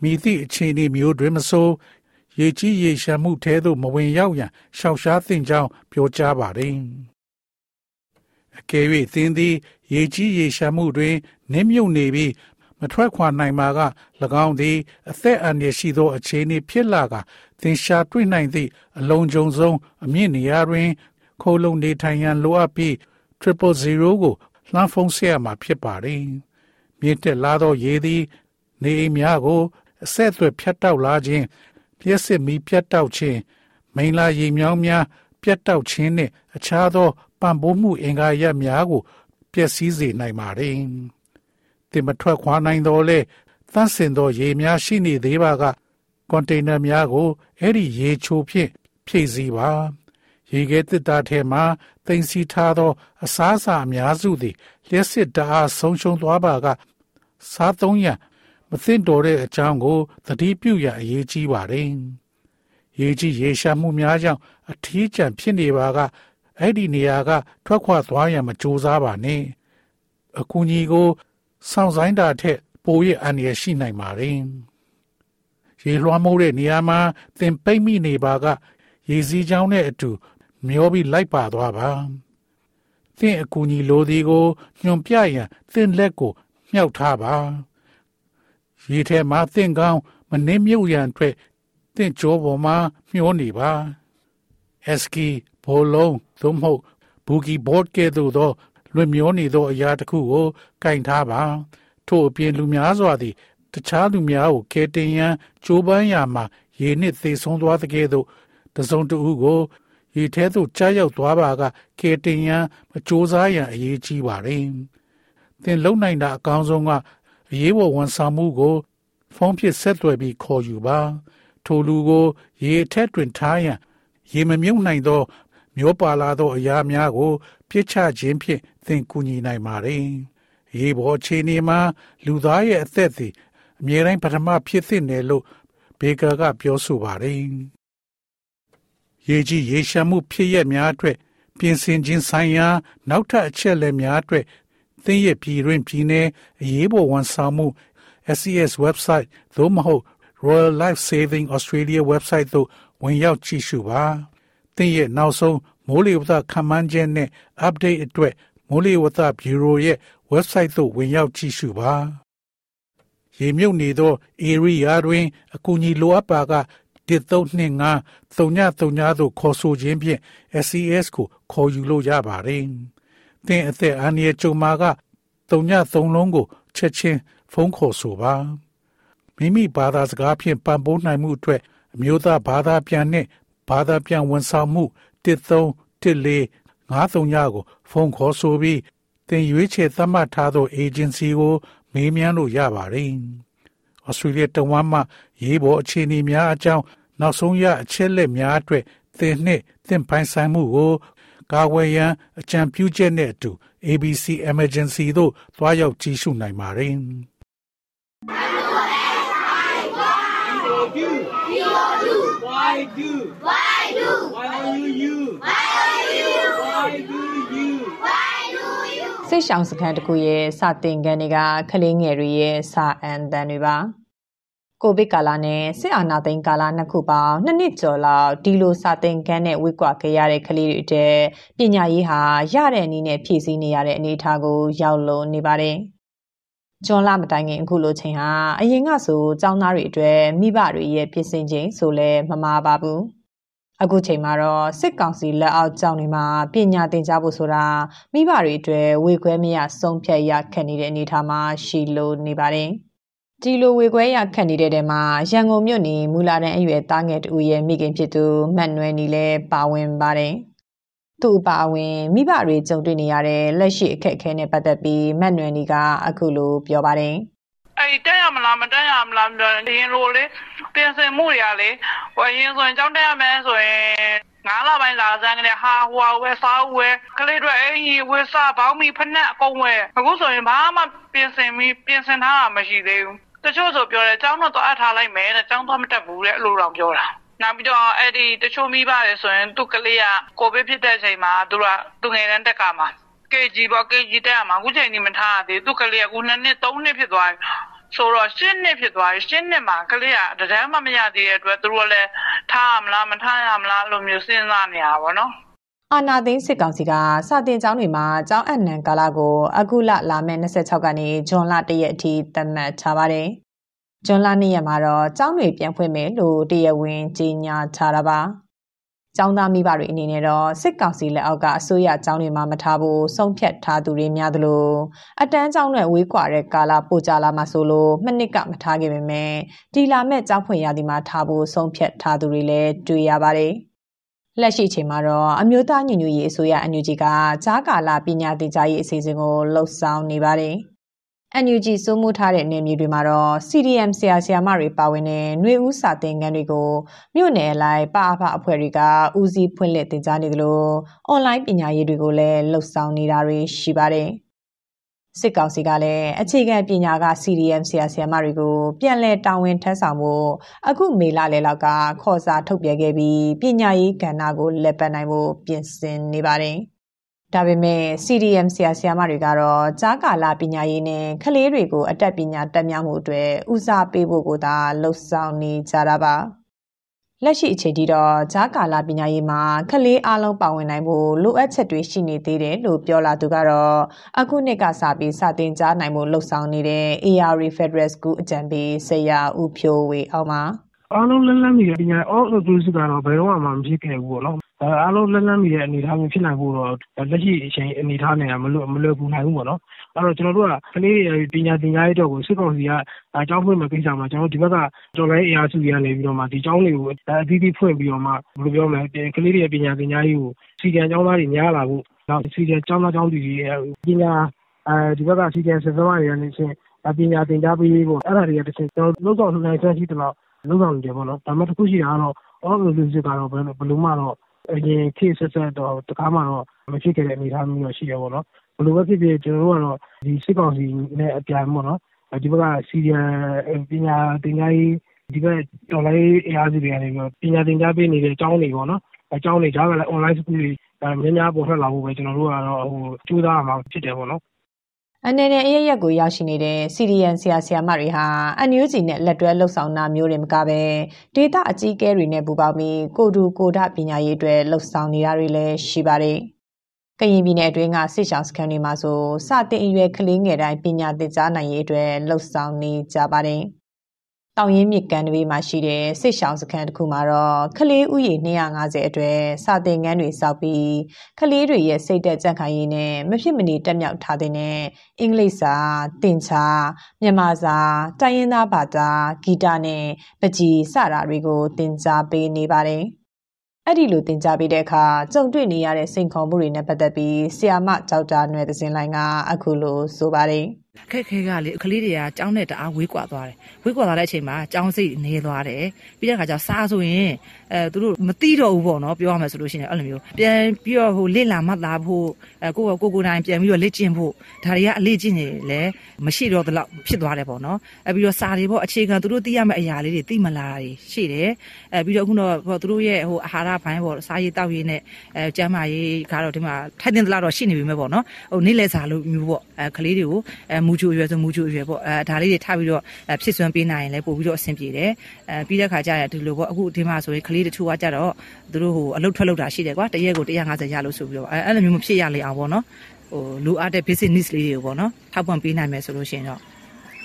မိသည့်အခြေအနေမျိုးတွင်မဆိုရေကြီးရေရှမ်းမှုထဲသို့မဝင်ရောက်ရန်ရှောက်ရှားသင့်ကြောင်းပြောကြားပါတယ်။အကယ်၍သင်သည် ရေကြီးရေရှမ်းမှုတွင်နင်းမြုပ်နေပြီး မထွက်ခွာနိုင်ပါက၎င်းသည် အသက်အန္တရာယ်ရှိသောအခြေအနေဖြစ်လာကသင်ရှာတွေ့နိုင်သည့်အလုံးစုံဆုံးအမြင့်နေရာတွင် ခိုးလုံနေထိုင်ရန်လိုအပ်ပြီး000ကိုလှမ်းဖုံးဆက်ရမှာဖြစ်ပါတယ်။မြင့်တက်လာသောရေသည် နေအိမ်များကို အဆက်အသွယ်ဖြတ်တောက်လာခြင်းလျှက်စစ်မီးပြတ်တောက်ခြင်းမိန်လာရေမြောင်းများပြတ်တောက်ခြင်းနှင့်အခြားသောပံ့ပိုးမှုအင်္ဂါရပ်များကိုပျက်စီးစေနိုင်ပါတယ်။ တင်မထွက်ခွာနိုင်တော့လေသန့်စင်သောရေများရှိနေသေးပါကကွန်တိန်နာများကိုအဲ့ဒီရေချိုဖြင့်ဖြည့်ဆည်းပါရေခဲတစ်တာထဲမှာတင်စီထားသော အစားအစာအများစုသည်လျှက်စစ်တအားဆုံးရှုံးသွားပါကစားသုံးရန်မသင့်တော်တဲ့အကြောင်းကိုသတိပြုရအရေးကြီးပါတယ်။ရေကြီးရေရှားမှုများကြောင့်အထီးကျန်ဖြစ်နေပါကအဲ့ဒီနေရာက ထွက်ခွာသွားရန်မကြိုးစားပါနဲ့။အကူကြီးကို စောင့်ဆိုင်တာထက်ပို၍အန္တရာယ်ရှိနိုင်ပါတယ်။ရေလွှမ်းမိုးတဲ့နေရာမှာသင်ပိတ်မိနေပါက ရေစီးချောင်းနဲ့အတူ မျောပြီးလိုက်ပါသွားပါ။သင်အကူကြီးလိုသည်ကိုညွန်ပြရန်သင်လက်ကိုမြှောက်ထားပါ။ရေထဲမှာသင်ကောင်းမနှင်းမြုပ်ရန်အတွက်သင်ကြောပေါ်မှာမျောနေပါ။အစကီဘောလုံးသို့မဟုတ်ဘူဂီဘော့ကဲ့သို့သော လွင်မျောနေသောအရာတစ်ခုကိုကင်ထားပါထို့အပြင်လူများစွာသည်တခြားလူများကိုကယ်တင်ရန်ကြိုးပမ်းရာမှာရေနှင့်သေဆုံးသွားတဲ့ကဲ့သို့တစုံတဦးကိုရေထဲသို့ကြားရောက်သွားပါကကယ်တင်ရန်မကြိုးစားရန်အရေးကြီးပါတယ်။သင်လုံနိုင်တာအကောင်းဆုံးကအရေးပေါ်ဝန်ဆောင်မှုကို ဖုန်းဖြင့်ဆက်သွယ်ပြီးခေါ်ယူပါ။ထိုလူကို ရေထက်တွင်ထားရန်ရေမမြုပ်နိုင်သော မျောပါလာသောအရာများကို ပြစ်ချခြင်းဖြင့် သင်ကူညီနိုင်ပါတယ်။ရေပေါ်ခြေနေမှာလူသားရဲ့အသက်သည်အမြဲတမ်းပထမဖြစ်သင့်တယ်လို့ဘေကာကပြောဆိုပါတယ်။ရေကြီးရေရှာမှုဖြစ်ရများအတွက်ပြင်ဆင်ခြင်းဆိုင်ရာ နောက်ထပ်အချက်လက်များအတွက်သင်ရဲ့ပြည်တွင်ပြည်내အရေးပေါ်ဝန်ဆောင်မှု SCS website သို့မဟုတ် Royal Life Saving Australia website သို့ဝင်ရောက်ကြည့်ရှုပါ။သင်ရဲ့နောက်ဆုံးမိုးလေဝသခန့်မှန်းချက်နဲ့ update အတွက် မိုးလေဝသဘျူရိုရဲ့ website သို့ဝင်ရောက်ကြည့်ရှုပါရေမြုပ်နေသော area တွင် အကူအညီလိုအပ်ပါက1325 3939သို့ခေါ်ဆိုခြင်းဖြင့် SCS ကိုခေါ်ယူလို့ရပါတယ်။သင်အသက်အန္တရာယ်ကြုံမှာက33လုံးကိုချက်ချင်းဖုန်းခေါ်ဆိုပါ။မိမိဘာသာစကားဖြင့်ပံ့ပိုးနိုင်မှုအတွက်အမျိုးသားဘာသာပြန်နှင့်ဘာသာပြန်ဝန်ဆောင်မှု13 14 53ညကိုဖုန်းခေါ်ဆိုပြီးသင်ရွေးချယ်သတ်မှတ်ထားသော agency ကိုမေးမြန်းလို့ရပါတယ်။ဩစတြေးလျတဝမ်းမှရေးပေါ်အခြေအနေများအကြောင်းနောက်ဆုံးရအချက်လက်များအတွက်သင်နှင့်သင်ပိုင်ဆိုင်မှုကိုကာဝယ်ရန်အကြံပြုချက်နဲ့အတူ ABC Emergency သို့သွားရောက်ကြည့်ရှုနိုင်ပါတယ်။ Why do? Why do? Why are you you? Why are you? Why do you? Why do you? စိတ်ရှောင်စခန်းတစ်ခုရဲ့စတင်ခန်းတွေကကလေးငယ်တွေရဲ့စာအန်တန်တွေပါကိုဗစ်ကာလနဲ့စစ်အာဏာသိမ်းကာလနှစ်ခုပေါင်းနှစ်နှစ်ကျော်လောက်ဒီလိုစာသင်ခန်းနဲ့ဝေကွာခဲ့ရတဲ့ကလေးတွေအတွက်ပညာရေးဟာရတဲ့အနေနဲ့ဖြည့်ဆည်းနေရတဲ့အနေအထားကိုရောက်လွန်နေပါတယ်။ဂျွန်လာမတိုင်ခင်အခုလိုချိန်ဟာအရင်ကဆိုចောင်းသားတွေအတွက်မိဘတွေရဲ့ပြင်ဆင်ချိန်ဆိုလဲမမာပါဘူး အခုချိန်မှာတော့စစ်ကောင်စီလက်အောက်ကျောင်းတွေမှာပညာသင်ကြားဖို့ဆိုတာမိဘတွေအတွက်ဝေခွဲမရဆုံးဖြတ်ရခက်နေတဲ့အနေအထားမှာရှိလို့နေပါတယ်ဒီလိုဝေခွဲရခတ်နေတဲ့တဲမှာရန်ကုန်မြို့နေမူလာတန်းအရွယ်သားငယ်တူရဲ့မိခင်ဖြစ်သူမတ်နွယ်နီလည်းပါဝင်ပါတယ်။သူ့အပါအဝင်မိဘတွေကြုံတွေ့နေရတဲ့လက်ရှိအခက်အခဲနဲ့ပတ်သက်ပြီးမတ်နွယ်နီကအခုလိုပြောပါတယ် အဲ့တက်ရမလားမတက်ရမလားဒီရင်လိုလေပြင်ဆင်မှုတွေကလေဟိုရင်ဆိုရင်ကြောင်းတက်ရမယ်ဆိုရင်ငါးလပိုင်းလာစမ်းကလေးဟာဟွာဝဲစားဝဲကလေးတွေအင်းကြီးဝဲစားဘောင်းမီဖက်နဲ့အကုန်ဝဲအခုဆိုရင်ဘာမှပြင်ဆင်ပြီးပြင်ဆင်ထားတာမရှိသေးဘူးတချို့ဆိုပြောတယ်ကျောင်းတော့သွားထားလိုက်မယ်တဲ့ကျောင်းသွားမတက်ဘူးတဲ့အဲ့လိုတော့ပြောတာနောက်ပြီးတော့အဲ့ဒီတချို့မိဘတွေဆိုရင်သူ့ကလေးကကိုဗစ်ဖြစ်တဲ့အချိန်မှာသူကသူငယ်တန်းတက်ကမှာ KG ပေါ့ KG တက်ရမှာအခုချိန်ကြီးမထားရသေးသူ့ကလေးကအခုနှစ်နှစ်သုံးနှစ်ဖြစ်သွားပြီဆိုတော့ရှင်းနှစ်ဖြစ်သွားပြီရှင်းနှစ်မှာကလေးကတည်းမှမရသေးတဲ့အတွက်သူတို့လည်းထားရမလားမထားရမလားလို့မျိုးစဉ်းစားနေရပါတော့အာနာသိန်းစစ်ကောင်စီကစာတင်ကျောင်းတွေမှာကျောင်းအနှံကာလကိုအခုလလာမယ့်26ကနေဇွန်လ1ရက်အထိသတ်မှတ်ထားပါတယ်။ဇွန်လ2ရက်မှာတော့ကျောင်းတွေပြန်ဖွင့်မယ်လို့တရားဝင်ကြေညာထားတာပါ။ ကျောင်းသားမိဘတွေအနေနဲ့တော့စစ်ကောင်စီလက်အောက်ကအစိုးရကျောင်းတွေမှာမထားဖို့ဆုံးဖြတ်ထားသူတွေများသလိုအတန်းကျောင်းနဲ့ဝေးကွာတဲ့ကာလပိုကြလာမှဆိုလို့မနစ်ကမထားခဲ့ပေမဲ့ဒီလာမဲ့ကျောင်းဖွင့်ရသည်မှာထားဖို့ဆုံးဖြတ်ထားသူတွေလည်းတွေ့ရပါတယ်။လက်ရှိချိန်မှာတော့အမျိုးသားညီညွတ်ရေးအစိုးရအန်ယူဂျီကဂျားကာလာပညာသင်ကြားရေးအစီအစဉ်ကိုလှုပ်ဆောင်နေပါတယ်။ NUG စိုးမိုးထားတဲ့နေမြေတွေမှာတော့ CDM ဆရာဆရာမတွေပါဝင်တဲ့ຫນွေဦးစာသင်ခန်းတွေကိုမြို့နယ်အလိုက်ပအဖအဖွဲ့တွေကဦးစီးဖွင့်လှစ်တင်ကြားနေသလိုအွန်လိုင်းပညာရေးတွေကိုလည်းလှုပ်ဆောင်နေတာတွေရှိပါတယ်။စစ်ကောင်စီကလည်းအခြေခံပညာက CDM ဆရာဆရာမတွေကိုပြန်လည်တာဝန်ထမ်းဆောင်ဖို့အခုမေလလယ်လောက်ကခေါ်စာထုတ်ပြန်ခဲ့ပြီးပညာရေးကဏ္ဍကိုလက်ပတ်နိုင်ဖို့ပြင်ဆင်နေပါတယ်။ ဒါပေမဲ့ CDM ဆရာဆရာမတွေကတော့ကြားကာလပညာရေးနဲ့ကလေးတွေကိုအတက်ပညာတက်မြောက်မှုအတွက်ဦးစားပေးဖို့ကိုသာလှုံ့ဆော်နေကြတာပါလက်ရှိအခြေထိတော့ဂျားကာလာပညာရေးမှာကလေးအလုံးပါဝင်နိုင်ဖို့လိုအပ်ချက်တွေရှိနေသေးတယ်လို့ပြောလာသူကတော့အခုနှစ်ကစပြီးစတင်ကြားနိုင်မှုလှုပ်ဆောင်နေတဲ့ AR Federal School အကြံပေးဆရာဦးဖြိုးဝေအောင်ပါ အားလုံးလက်လန်းနေတဲ့ပညာ all inclusive ကတော့ဘယ်တော့မှမဖြစ်ခဲ့ဘူးပေါ့နော်အားလုံးလက်လှမ်းမီတဲ့အနေအထားမျိုးဖြစ်နိုင်ဖို့တော့လက်ရှိအချိန်အနေအထားနဲ့ကမလွယ်ကူနိုင်ဘူးပေါ့နော်။အဲ့တော့ကျနော်တို့ကကလေးတွေပညာသင်ကြားရေးအတွက်ကိုစစ်ကောင်စီကကျောင်းဖွင့်မယ့်ကိစ္စမှာကျနော်တို့ဒီဘက်ကတော်လှန်ရေးအင်အားစုတွေကနေပြီးတော့မှဒီကျောင်းတွေကိုအသီးသီးဖွင့်ပြီးတော့မှဘယ်လိုပြောမလဲကလေးတွေရဲ့ပညာသင်ကြားရေးကိုအခြေခံကျောင်းသားတွေများလာဖို့နောက်အခြေခံကျောင်းသားကျောင်းသူတွေပညာဒီဘက်ကအခြေခံဆရာဆရာမတွေကနေတဆင့်ပညာသင်ကြားပေးရေးပေါ့အဲ့ဒါတွေကတဆင့်ကျနော်တို့လုပ်ဆောင်နိုင်စွမ်းရှိသလောက် လုပ်ဆောင်နေတယ်ပေါ့နော်။ဒါပေမဲ့တစ်ခုရှိတာကတော့ all inclusive ကတော့ဘယ်လိုမှတော့အရင်ခေတ်အဆက်ဆက်တော့တခါမှတော့မဖြစ်ခဲ့တဲ့အနေအထားမျိုးတော့ရှိတယ်ပေါ့နော်။ဘယ်လိုပဲဖြစ်ဖြစ်ကျနော်တို့ကတော့ဒီစစ်ကောင်စီနဲ့အပြိုင်ပေါ့နော်ဒီဘက်က CDM ပညာသင်ကြားရေးဒီဘက်တော်လှန်ရေးအင်အားစုတွေကနေပြီးတော့ပညာသင်ကြားပေးနေတဲ့ကျောင်းတွေပေါ့နော်။ကျောင်းတွေကြားကလည်း online school တွေများများပေါ်ထွက်လာဖို့ပဲကျနော်တို့ကတော့ကြိုးစားရမှာဖြစ်တယ်ပေါ့နော် အနေနဲ့အရရက်ကိုရောက်ရှိနေတဲ့ CDN ဆရာဆရာမတွေဟာအန်ယူဂျီနဲ့လက်တွဲလှုပ်ဆောင်တာမျိုးတွေမကပဲဒေတာအကြီးအကဲတွေနဲ့ပူးပေါင်းပြီးကိုတူကိုဒပညာရေးအတွက်လှုပ်ဆောင်နေတာတွေလည်းရှိပါတယ်။ကရင်ပြည်နယ်အတွင်းကစစ်ရှောင်းစခန်းတွေမှာဆိုစတင်အရွယ်ကလေးငယ်တိုင်းပညာသင်ကြားနိုင်ရေးအတွက်လှုပ်ဆောင်နေကြပါတယ်။ တောင်ရင်းမြစ်ကမ်းတွေမှာရှိတဲ့စစ်ရှောင်းစခန်းတစ်ခုမှာတော့ကလေးဥယေ250အတွက်စာသင်ခန်းတွေစောက်ပြီးကလေးတွေရဲ့စိတ်သက်ကြံ့ခိုင်ရေးနဲ့မဖြစ်မနေတက်မြောက်ထားတဲ့အင်္ဂလိပ်စာတင်ချာမြန်မာစာတိုင်းရင်းသားဘာသာဂီတနဲ့ပကြီးစတာတွေကိုသင်ကြားပေးနေပါတယ်။အဲ့ဒီလိုသင်ကြားပေးတဲ့အခါကြုံတွေ့နေရတဲ့စိန်ခေါ်မှုတွေနဲ့ပတ်သက်ပြီးဆီယာမကြောက်တာနွယ်သစင်လိုင်းကအခုလိုဆိုပါတယ်။ အခက်ခဲကလေကလေးတွေကကြောင်းနဲ့တအားဝေးကွာသွားတယ်ဝေးကွာသွားတဲ့အချိန်မှာကြောင်းစိတ်နေသွားတယ်ပြီးတဲ့အခါကျစားဆိုရင် အဲသူတို့မတိတော့ဘူးပေါ့နော်ပြောရမယ်ဆိုလို့ရှိရင်အဲ့လိုမျိုးပြန်ပြီးတော့ဟိုလစ်လာမှတ်သားဖို့အဲကိုကိုကိုတိုင်းပြန်ပြီးတော့လက်ကျင့်ဖို့ဒါတွေကအလေးကျင့်နေလေမရှိတော့တော့ဖြစ်သွားတယ်ပေါ့နော်အဲပြီးတော့စာတွေပေါ့အခြေခံသူတို့သိရမယ့်အရာလေးတွေသိမလာတာရှိတယ်အဲပြီးတော့အခုတော့ဟိုသူတို့ရဲ့ဟိုအာဟာရဘိုင်းပေါ့စားရေးတောက်ရေးနဲ့အဲကျန်းမာရေးကတော့ဒီမှာထိုက်တင်သလားတော့ရှိနေပြီမဲ့ပေါ့နော်ဟိုနေ့လဲစာလို့မျိုးပေါ့အဲကလေးတွေကိုအဲမူချိုအရွယ်ဆိုမူချိုအရွယ်ပေါ့အဲဒါလေးတွေထားပြီးတော့ဖြစ်စွမ်းပေးနိုင်ရင်လည်းပို့ပြီးတော့အဆင်ပြေတယ်အဲပြီးတဲ့ခါကျရင်ဒီလိုပေါ့အခုဒီမှာဆိုရင်ကလေးတချို့ကကြတော့သူတို့ဟိုအလုတ်ထွက်လောက်တာရှိတယ်ကွာတရက်ကို150ရလို့ဆိုပြီးတော့အဲအဲ့လိုမျိုးမဖြစ်ရလေအောင်ပေါ့နော်ဟိုလိုအပ်တဲ့ basic needs လေးတွေကိုပေါ့နော်ထောက်ပံ့ပေးနိုင်မယ်ဆိုလို့ရှိရင်တော့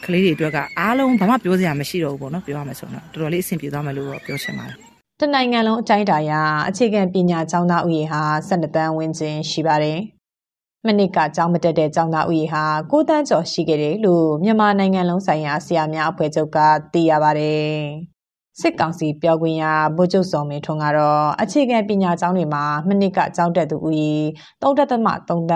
ကလေးတွေအတွက်ကအားလုံးဘာမှပြောစရာမရှိတော့ဘူးပေါ့နော်ပြောရမယ်ဆိုတော့တော်တော်လေးအဆင်ပြေသွားမယ်လို့ပြောချင်ပါတယ်တနိုင်ငံလုံးအတိုင်းအတာရအခြေခံပညာကျောင်းသားဥယျာဉ်ဟာ12တန်းဝန်းကျင်ရှိပါတယ်။မနစ်ကကျောင်းမတက်တဲ့ကျောင်းသားဥယျာဉ်ဟာ9တန်းကျော်ရှိခဲ့တယ်လို့မြန်မာနိုင်ငံလုံးဆိုင်ရာဆရာများအဖွဲ့ချုပ်ကသိရပါတယ်။ စစ်ကောင်စီပြောခွင့်ရဗိုလ်ချုပ်စောမင်းထွန်းကတော့အခြေခံပညာကျောင်းတွေမှာမနစ်ကကျောင်းတက်သူဦးရေ3.3တ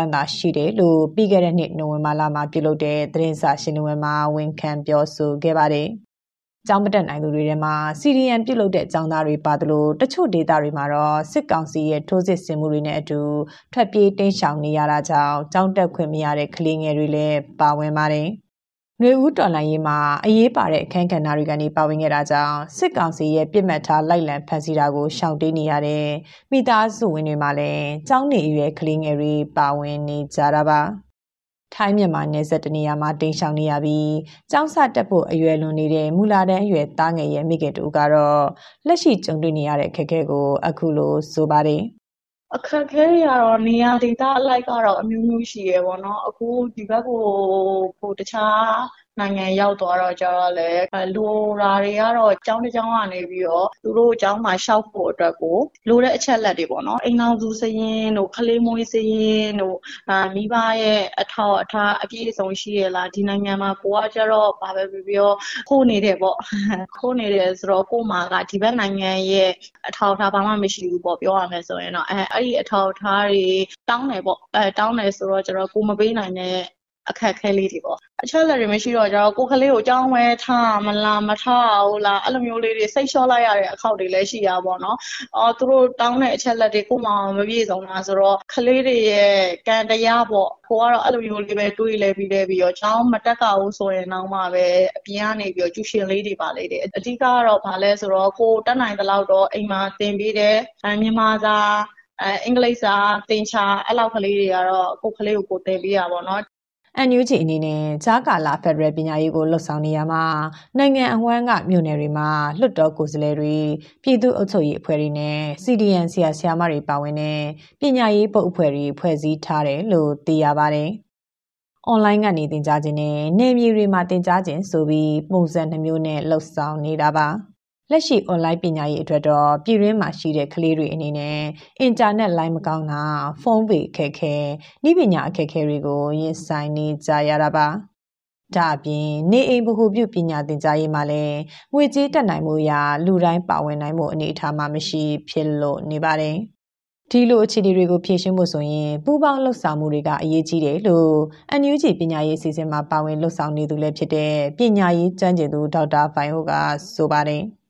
န်းသာရှိတယ်လို့ပြီးခဲ့တဲ့နှစ်နိုဝင်ဘာလမှာပြုလုပ်တဲ့သတင်းစာရှင်းလင်းပွဲမှာဝန်ခံပြောဆိုခဲ့ပါတယ်။ကျောင်းမတက်နိုင်သူတွေထဲမှာ CDN ပြုတ်လုတဲ့ကျောင်းသားတွေပါသလိုတချို့ဒေသတွေမှာတော့စစ်ကောင်စီရဲ့ထိုးစစ်ဆင်မှုတွေနဲ့အတူထွက်ပြေးတိမ်းရှောင်နေရတာကြောင့်ကျောင်းတက်ခွင့်မရတဲ့ကလေးငယ်တွေလည်းပါဝင်ပါတယ်။ နှွေဦးတော်လိုင်းရေးမှာအရေးပါတဲ့အခန်းကဏ္ဍတွေကနေပါဝင်ခဲ့တာကြောင့်စစ်ကောင်စီရဲ့ပြစ်မှတ်ထားလိုက်လံဖမ်းဆီးတာကိုရှောင်တေးနေရတဲ့မိသားစုဝင်တွေမှာလည်းကျောင်းနေရွယ်ကလေးငယ်တွေပါဝင်နေကြတာပါ။ထိုင်းမြန်မာနယ်စပ်တနေရာမှာတိမ်ရှောင်နေရပြီးကျောင်းစတက်ဖို့အရွယ်လွန်နေတဲ့မူလာတန်းအရွယ်သားငယ်ရဲ့မိခင်တူကတော့လက်ရှိကြုံတွေ့နေရတဲ့အခက်အခဲကိုအခုလိုဆိုပါတယ် အခက်ခဲတွေကတော့နေရာဒေသအလိုက်ကတော့အမျိုးမျိုးရှိရယ်ပေါ့နော်အခုဒီဘက်ကိုဟိုတခြား နိုင်ငံရောက်သွားတော့ကျတော့လည်းလိုတာတွေကတော့ကျောင်းတစ်ကျောင်းကနေပြီးတော့သူတို့ကျောင်းမှာလျှောက်ဖို့အတွက်ကိုလိုတဲ့အချက်လက်တွေပေါ့နော်အိမ်အောင်စုစရင်တို့ခလေးမွေးစရင်တို့အာမိဘရဲ့အထောက်အထားအပြည့်အစုံရှိရလားဒီနိုင်ငံမှာကိုကကျတော့ဘာပဲပြောပြောခိုးနေတယ်ပေါ့ခိုးနေတယ်ဆိုတော့ကို့မှာကဒီဘက်နိုင်ငံရဲ့အထောက်အထားဘာမှမရှိဘူးပေါ့ပြောရမယ်ဆိုရင်တော့အဲအဲ့ဒီအထောက်အထားတွေတောင်းတယ်ပေါ့အဲတောင်းတယ်ဆိုတော့ကျတော့ကိုမပေးနိုင်တဲ့ အခက်အခဲလေးတွေပေါ့အချက်လက်တွေမရှိတော့ကြတော့ကိုကလေးကိုအကြောင်းဝဲထားမလားမထားဘူးလားအဲ့လိုမျိုးလေးတွေစိတ်လျှော့လိုက်ရတဲ့အခောက်တွေလည်းရှိရပါတော့အော်သူတို့တောင်းတဲ့အချက်လက်တွေကိုမှမပြည့်စုံတာဆိုတော့ကလေးတွေရဲ့ကံတရားပေါ့ကိုကတော့အဲ့လိုမျိုးလေးပဲတွေးလဲပြီးလဲပြီးတော့ကျောင်းမတက်ကဘူးဆိုရင်တော့မှပဲအပြင်ကနေပြီးတော့ကျူရှင်လေးတွေပါလေးတွေအဓိကကတော့ဗာလဲဆိုတော့ကိုတက်နိုင်တဲ့လောက်တော့အိမ်မှာသင်ပေးတယ်မြန်မာစာအဲအင်္ဂလိပ်စာသင်ချာအဲ့လောက်ကလေးတွေကတော့ကိုကလေးကိုကိုသင်ပေးရပါတော့ NUG အနေနဲ့ကြားကာလဖက်ဒရယ်ပညာရေးကိုလှုပ်ဆောင်နေရမှာနိုင်ငံအဝန်းကမြို့နယ်တွေမှာလွှတ်တော်ကိုယ်စားလှယ်တွေပြည်သူ့အုပ်ချုပ်ရေးအဖွဲ့တွေနဲ့ CDN ဆရာဆရာမတွေပါဝင်တဲ့ပညာရေးပုတ်အဖွဲ့တွေဖွဲ့စည်းထားတယ်လို့သိရပါတယ်။ online ကနေသင် ကြားခြင်းနဲ့နေမြေတွေမှာသင် ကြားခြင်းဆိုပြီးပုံစံနှမျိုးနဲ့လှုပ်ဆောင်နေတာပါ။ လက်ရှိ online ပညာရေးအတွက်တော့ပြည်တွင်းမှာရှိတဲ့ကလေးတွေအနေနဲ့အင်တာနက်လိုင်းမကောင်းတာဖုန်းပေအခက်ခဲဤပညာအခက်ခဲတွေကိုရင်ဆိုင်နေကြရတာပါဒါအပြင်နေအိမ်ဗဟုပြုပညာသင်ကြားရေးမှာလည်းငွေကြေးတက်နိုင်မှုရာလူတိုင်းပါဝင်နိုင်မှုအနေအထားမှာမရှိဖြစ်လို့နေပါတယ်ဒီလိုအခြေအနေတွေကိုဖြေရှင်းဖို့ဆိုရင်ပူးပေါင်းလှုပ်ဆောင်မှုတွေကအရေးကြီးတယ်လို့ NUG ပညာရေးအစီအစဉ်မှာပါဝင်လှုပ်ဆောင်နေသူလည်းဖြစ်တဲ့ပညာရေးကျွမ်းကျင်သူဒေါက်တာဖိုင်ဟိုကဆိုပါတယ်။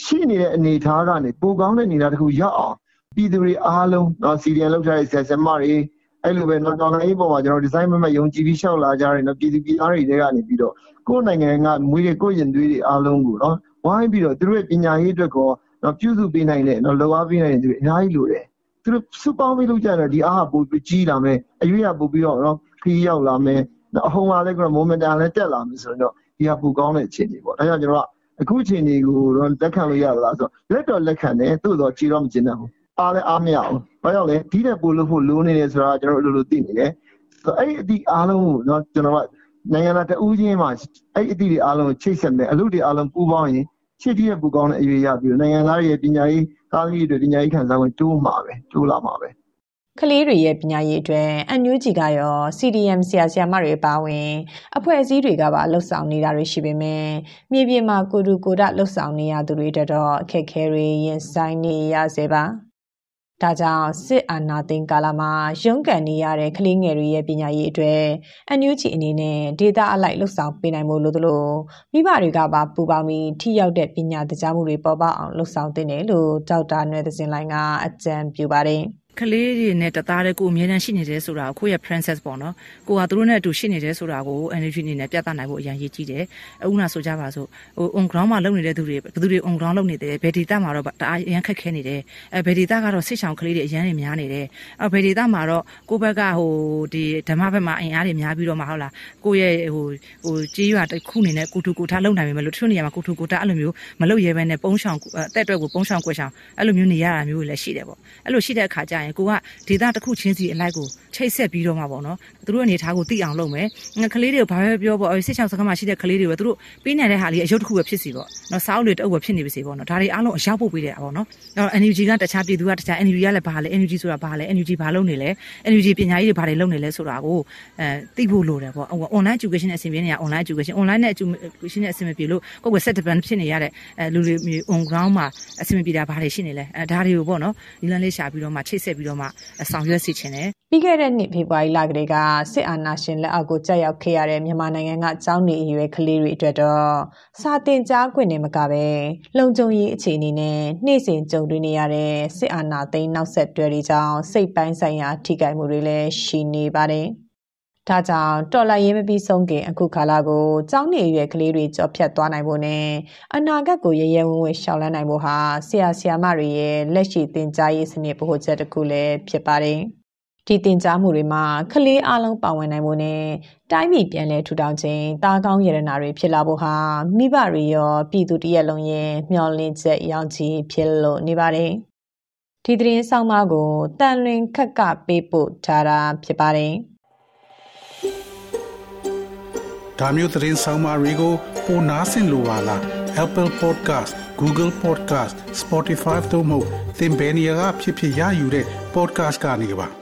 ရှိနေတဲ့အနေအထားကနေပိုကောင်းတဲ့အနေအထားတစ်ခုရောက်အောင်ပြည်သူတွေအားလုံးတော့စီရီယံလောက်ထားတဲ့ဆရာဆရာမတွေအဲ့လိုပဲတော့တော်လိုင်းပေါ်မှာကျွန်တော်ဒီဇိုင်းမမယုံကြည်ပြီးရှောက်လာကြတယ်နော်ပြည်သူပြည်သားတွေကနေပြီးတော့ကိုယ့်နိုင်ငံကမွေးတဲ့ကိုယ့်ရင်သွေးတွေအားလုံးကိုနော်ဝိုင်းပြီးတော့သူတို့ရဲ့ပညာရေးအတွက်ကောနော်ပြုစုပေးနိုင်တဲ့နော်လောအားပေးနိုင်တဲ့သူတွေအများကြီးလိုတယ်သူတို့စုပေါင်းပြီးလုပ်ကြတယ်ဒီအားကပိုပြီးကြီးလာမယ်အရွေးကပိုပြီးတော့နော်ခီးရောက်လာမယ်အဟုန်ကလည်းကမိုမန်တန်လည်းတက်လာမယ်ဆိုတော့ဒီကပိုကောင်းတဲ့အခြေအနေပေါ့ဒါကြောင့်ကျွန်တော်က အခုချိန်ဒီကိုတော့လက်ခံလို့ရပါလားဆိုတော့လက်တော့လက်ခံတယ်သို့တော့ခြေတော့မကျင်တတ်ဘူးအားလည်းအားမရဘူးဘာကြောင့်လဲဒီတဲ့ပို့လို့ဖို့လိုနေတယ်ဆိုတာကျွန်တော်တို့အလိုလိုသိနေတယ်ဆိုတော့အဲ့ဒီအားလုံးကိုတော့ကျွန်တော်ကနိုင်ငံသားတဦးချင်းမှာအဲ့အသည့်တွေအားလုံးကိုချိတ်ဆက်မယ်အလုပ်တွေအားလုံးပူးပေါင်းရင်ချစ်တည်းရဲ့ပူကောင်းတဲ့အရေးရပြီးနိုင်ငံသားရဲ့ပညာရေးကားကြီးတွေပညာရေးခံစားဝင်တိုးမှာပဲတိုးလာမှာပဲ ကလေးတွေရဲ့ပညာရေးအတွက် NUG ကရော CDM ဆရာဆရာမတွေပါဝင်အဖွဲ့အစည်းတွေကပါလှုပ်ဆောင်နေတာတွေရှိပေမဲ့မြေပြင်မှာကိုတူကိုဒလှုပ်ဆောင်နေရသူတွေတက်တော့အခက်ခဲတွေရင်ဆိုင်နေရစေပါဒါကြောင့်စစ်အာဏာသိမ်းကာလမှာရုန်းကန်နေရတဲ့ကလေးငယ်တွေရဲ့ပညာရေးအတွက်အန်ယူဂျီအနေနဲ့ဒေတာအလိုက်လှုပ်ဆောင်ပေးနိုင်ဖို့လိုသလိုမိဘတွေကပါပူပေါင်းပြီးထိရောက်တဲ့ပညာတရားမှုတွေပေါ်ပေါက်အောင်လှုပ်ဆောင်သင့်တယ်လို့ဒေါက်တာနွယ်သစင်လိုင်းကအကြံပြုပါတယ်။ ကလေးတွေနဲ့တသားတည်းကိုအမြဲတမ်းရှိနေတယ်ဆိုတာကိုကိုယ့်ရဲ့ princess ပေါ့နော်ကိုကသူတို့နဲ့အတူရှိနေတယ်ဆိုတာကို energy အနေနဲ့ပြသနိုင်ဖို့အရင်ရည်ကြီးတယ်အခုနဆိုကြပါစို့ဟို on ground မှာလုပ်နေတဲ့သူတွေဘယ်သူတွေ on ground လုပ်နေတယ်ဘယ်ဒေတာမှာတော့တအားအရင်ခက်ခဲနေတယ်အဲဘယ်ဒေတာကတော့စစ်ဆောင်ကလေးတွေအရင်နေများနေတယ်အဲဘယ်ဒေတာမှာတော့ကိုဘက်ကဟိုဒီဓမ္မဘက်မှာအင်အားတွေများပြီးတော့မှဟုတ်လားကိုရဲ့ဟိုဟိုကြေးရွာတစ်ခုအနေနဲ့ကိုထူကိုထားလုပ်နိုင်ပေမဲ့လို့တချို့နေရာမှာကိုထူကိုထားအဲ့လိုမျိုးမလုပ်ရဲဘဲနဲ့ပုံးဆောင်အသက်အတွက်ကိုပုံးဆောင်ကွက်ဆောင်အဲ့လိုမျိုးနေရတာမျိုးလည်းရှိတယ်ပေါ့အဲ့လိုရှိတဲ့အခါကျရင်ကိုကဒေတာတစ်ခုချင်းစီအလိုက်ကို ချိတ်ဆက်ပြီးတော့မှပေါ့နော်သူတို့အနေထားကိုသိအောင်လုပ်မယ်ကလေးတွေကိုဘာပဲပြောပေါ့စစ်ချောင်းစကားမှာရှိတဲ့ကလေးတွေပဲသူတို့ပေးနိုင်တဲ့ဟာလေးအယုတ်တစ်ခုပဲဖြစ်စီပေါ့နော်စားအုပ်တွေတအုပ်ပဲဖြစ်နေပါစေပေါ့နော်ဒါတွေအားလုံးအရောက်ပို့ပေးတယ်ပေါ့နော်အဲ့တော့ NUG ကတခြားပြည်သူကတခြား NUG ကလည်းဘာလဲ NUG ဆိုတာဘာလဲ NUG ဘာလုပ်နေလဲ NUG ပညာရေးတွေဘာတွေလုပ်နေလဲဆိုတာကိုအဲသိဖို့လိုတယ်ပေါ့ online education နဲ့အဆင်ပြေနေတာ online education online နဲ့ education နဲ့အဆင်မပြေလို့ကိုယ့်ကို set depend ဖြစ်နေရတဲ့အဲလူတွေ on ground မှာအဆင်မပြေတာဘာတွေရှိနေလဲအဲဒါတွေကိုပေါ့နော်ဒီလမ်းလေးရှာပြီးတော့မှချိတ်ဆက်ပြီးတော့မှဆောင်ရွက်စီချင်တယ်ပြီးခဲ့တဲ့နှစ်ဖေဖော်ဝါရီလကတည်းကစစ်အာဏာရှင်လက်အောက်ကိုကြာရောက်ခဲ့ရတဲ့မြန်မာနိုင်ငံကကျောင်းနေအရွယ်ကလေးတွေအတွက်တော့စာသင်ကြားခွင့်နဲ့မကပဲလုံခြုံရေးအခြေအနေနဲ့နှိမ့်စင်ကြုံတွေ့နေရတဲ့စစ်အာဏာသိမ်းနောက်ဆက်တွဲတွေကြောင့်စိတ်ပိုင်းဆိုင်ရာထိခိုက်မှုတွေလည်းရှိနေပါတယ်။ဒါကြောင့်တော်လာရေးမပြီးဆုံးခင်အခုခါလာကိုကျောင်းနေရွယ်ကလေးတွေကြော်ဖြတ်သွားနိုင်ဖို့နဲ့အနာဂတ်ကိုရရဲဝံ့ဝံ့ရှောင်လန်းနိုင်ဖို့ဟာဆရာဆရာမတွေရဲ့လက်ရှိသင်ကြားရေးစနစ်ဗဟိုချက်တစ်ခုလည်းဖြစ်ပါတယ်။ ဒီတင် जा မှုတွေမှာကလေးအလုံးပါဝင်နိုင်မှုနဲ့တိုင်းပြည်ပြန်လည်ထူထောင်ခြင်းတာကောင်းရတနာတွေဖြစ်လာဖို့ဟာမိဘတွေရောပြည်သူတရက်လုံးရဲ့မျှော်လင့်ချက်ရောက်ချီဖြစ်လို့နေပါတယ်။ဒီသတင်းဆောင်မကိုတန်လွင်ခက်ကပေးပို့ထားတာဖြစ်ပါတယ်။ဒါမျိုးသတင်းဆောင်မတွေကိုပိုနားဆင်လိုပါလား Apple Podcast Google Podcast Spotify တို့မှာသင်ပင်ရာဖြစ်ဖြစ်ရယူတဲ့ podcast ကနေပါ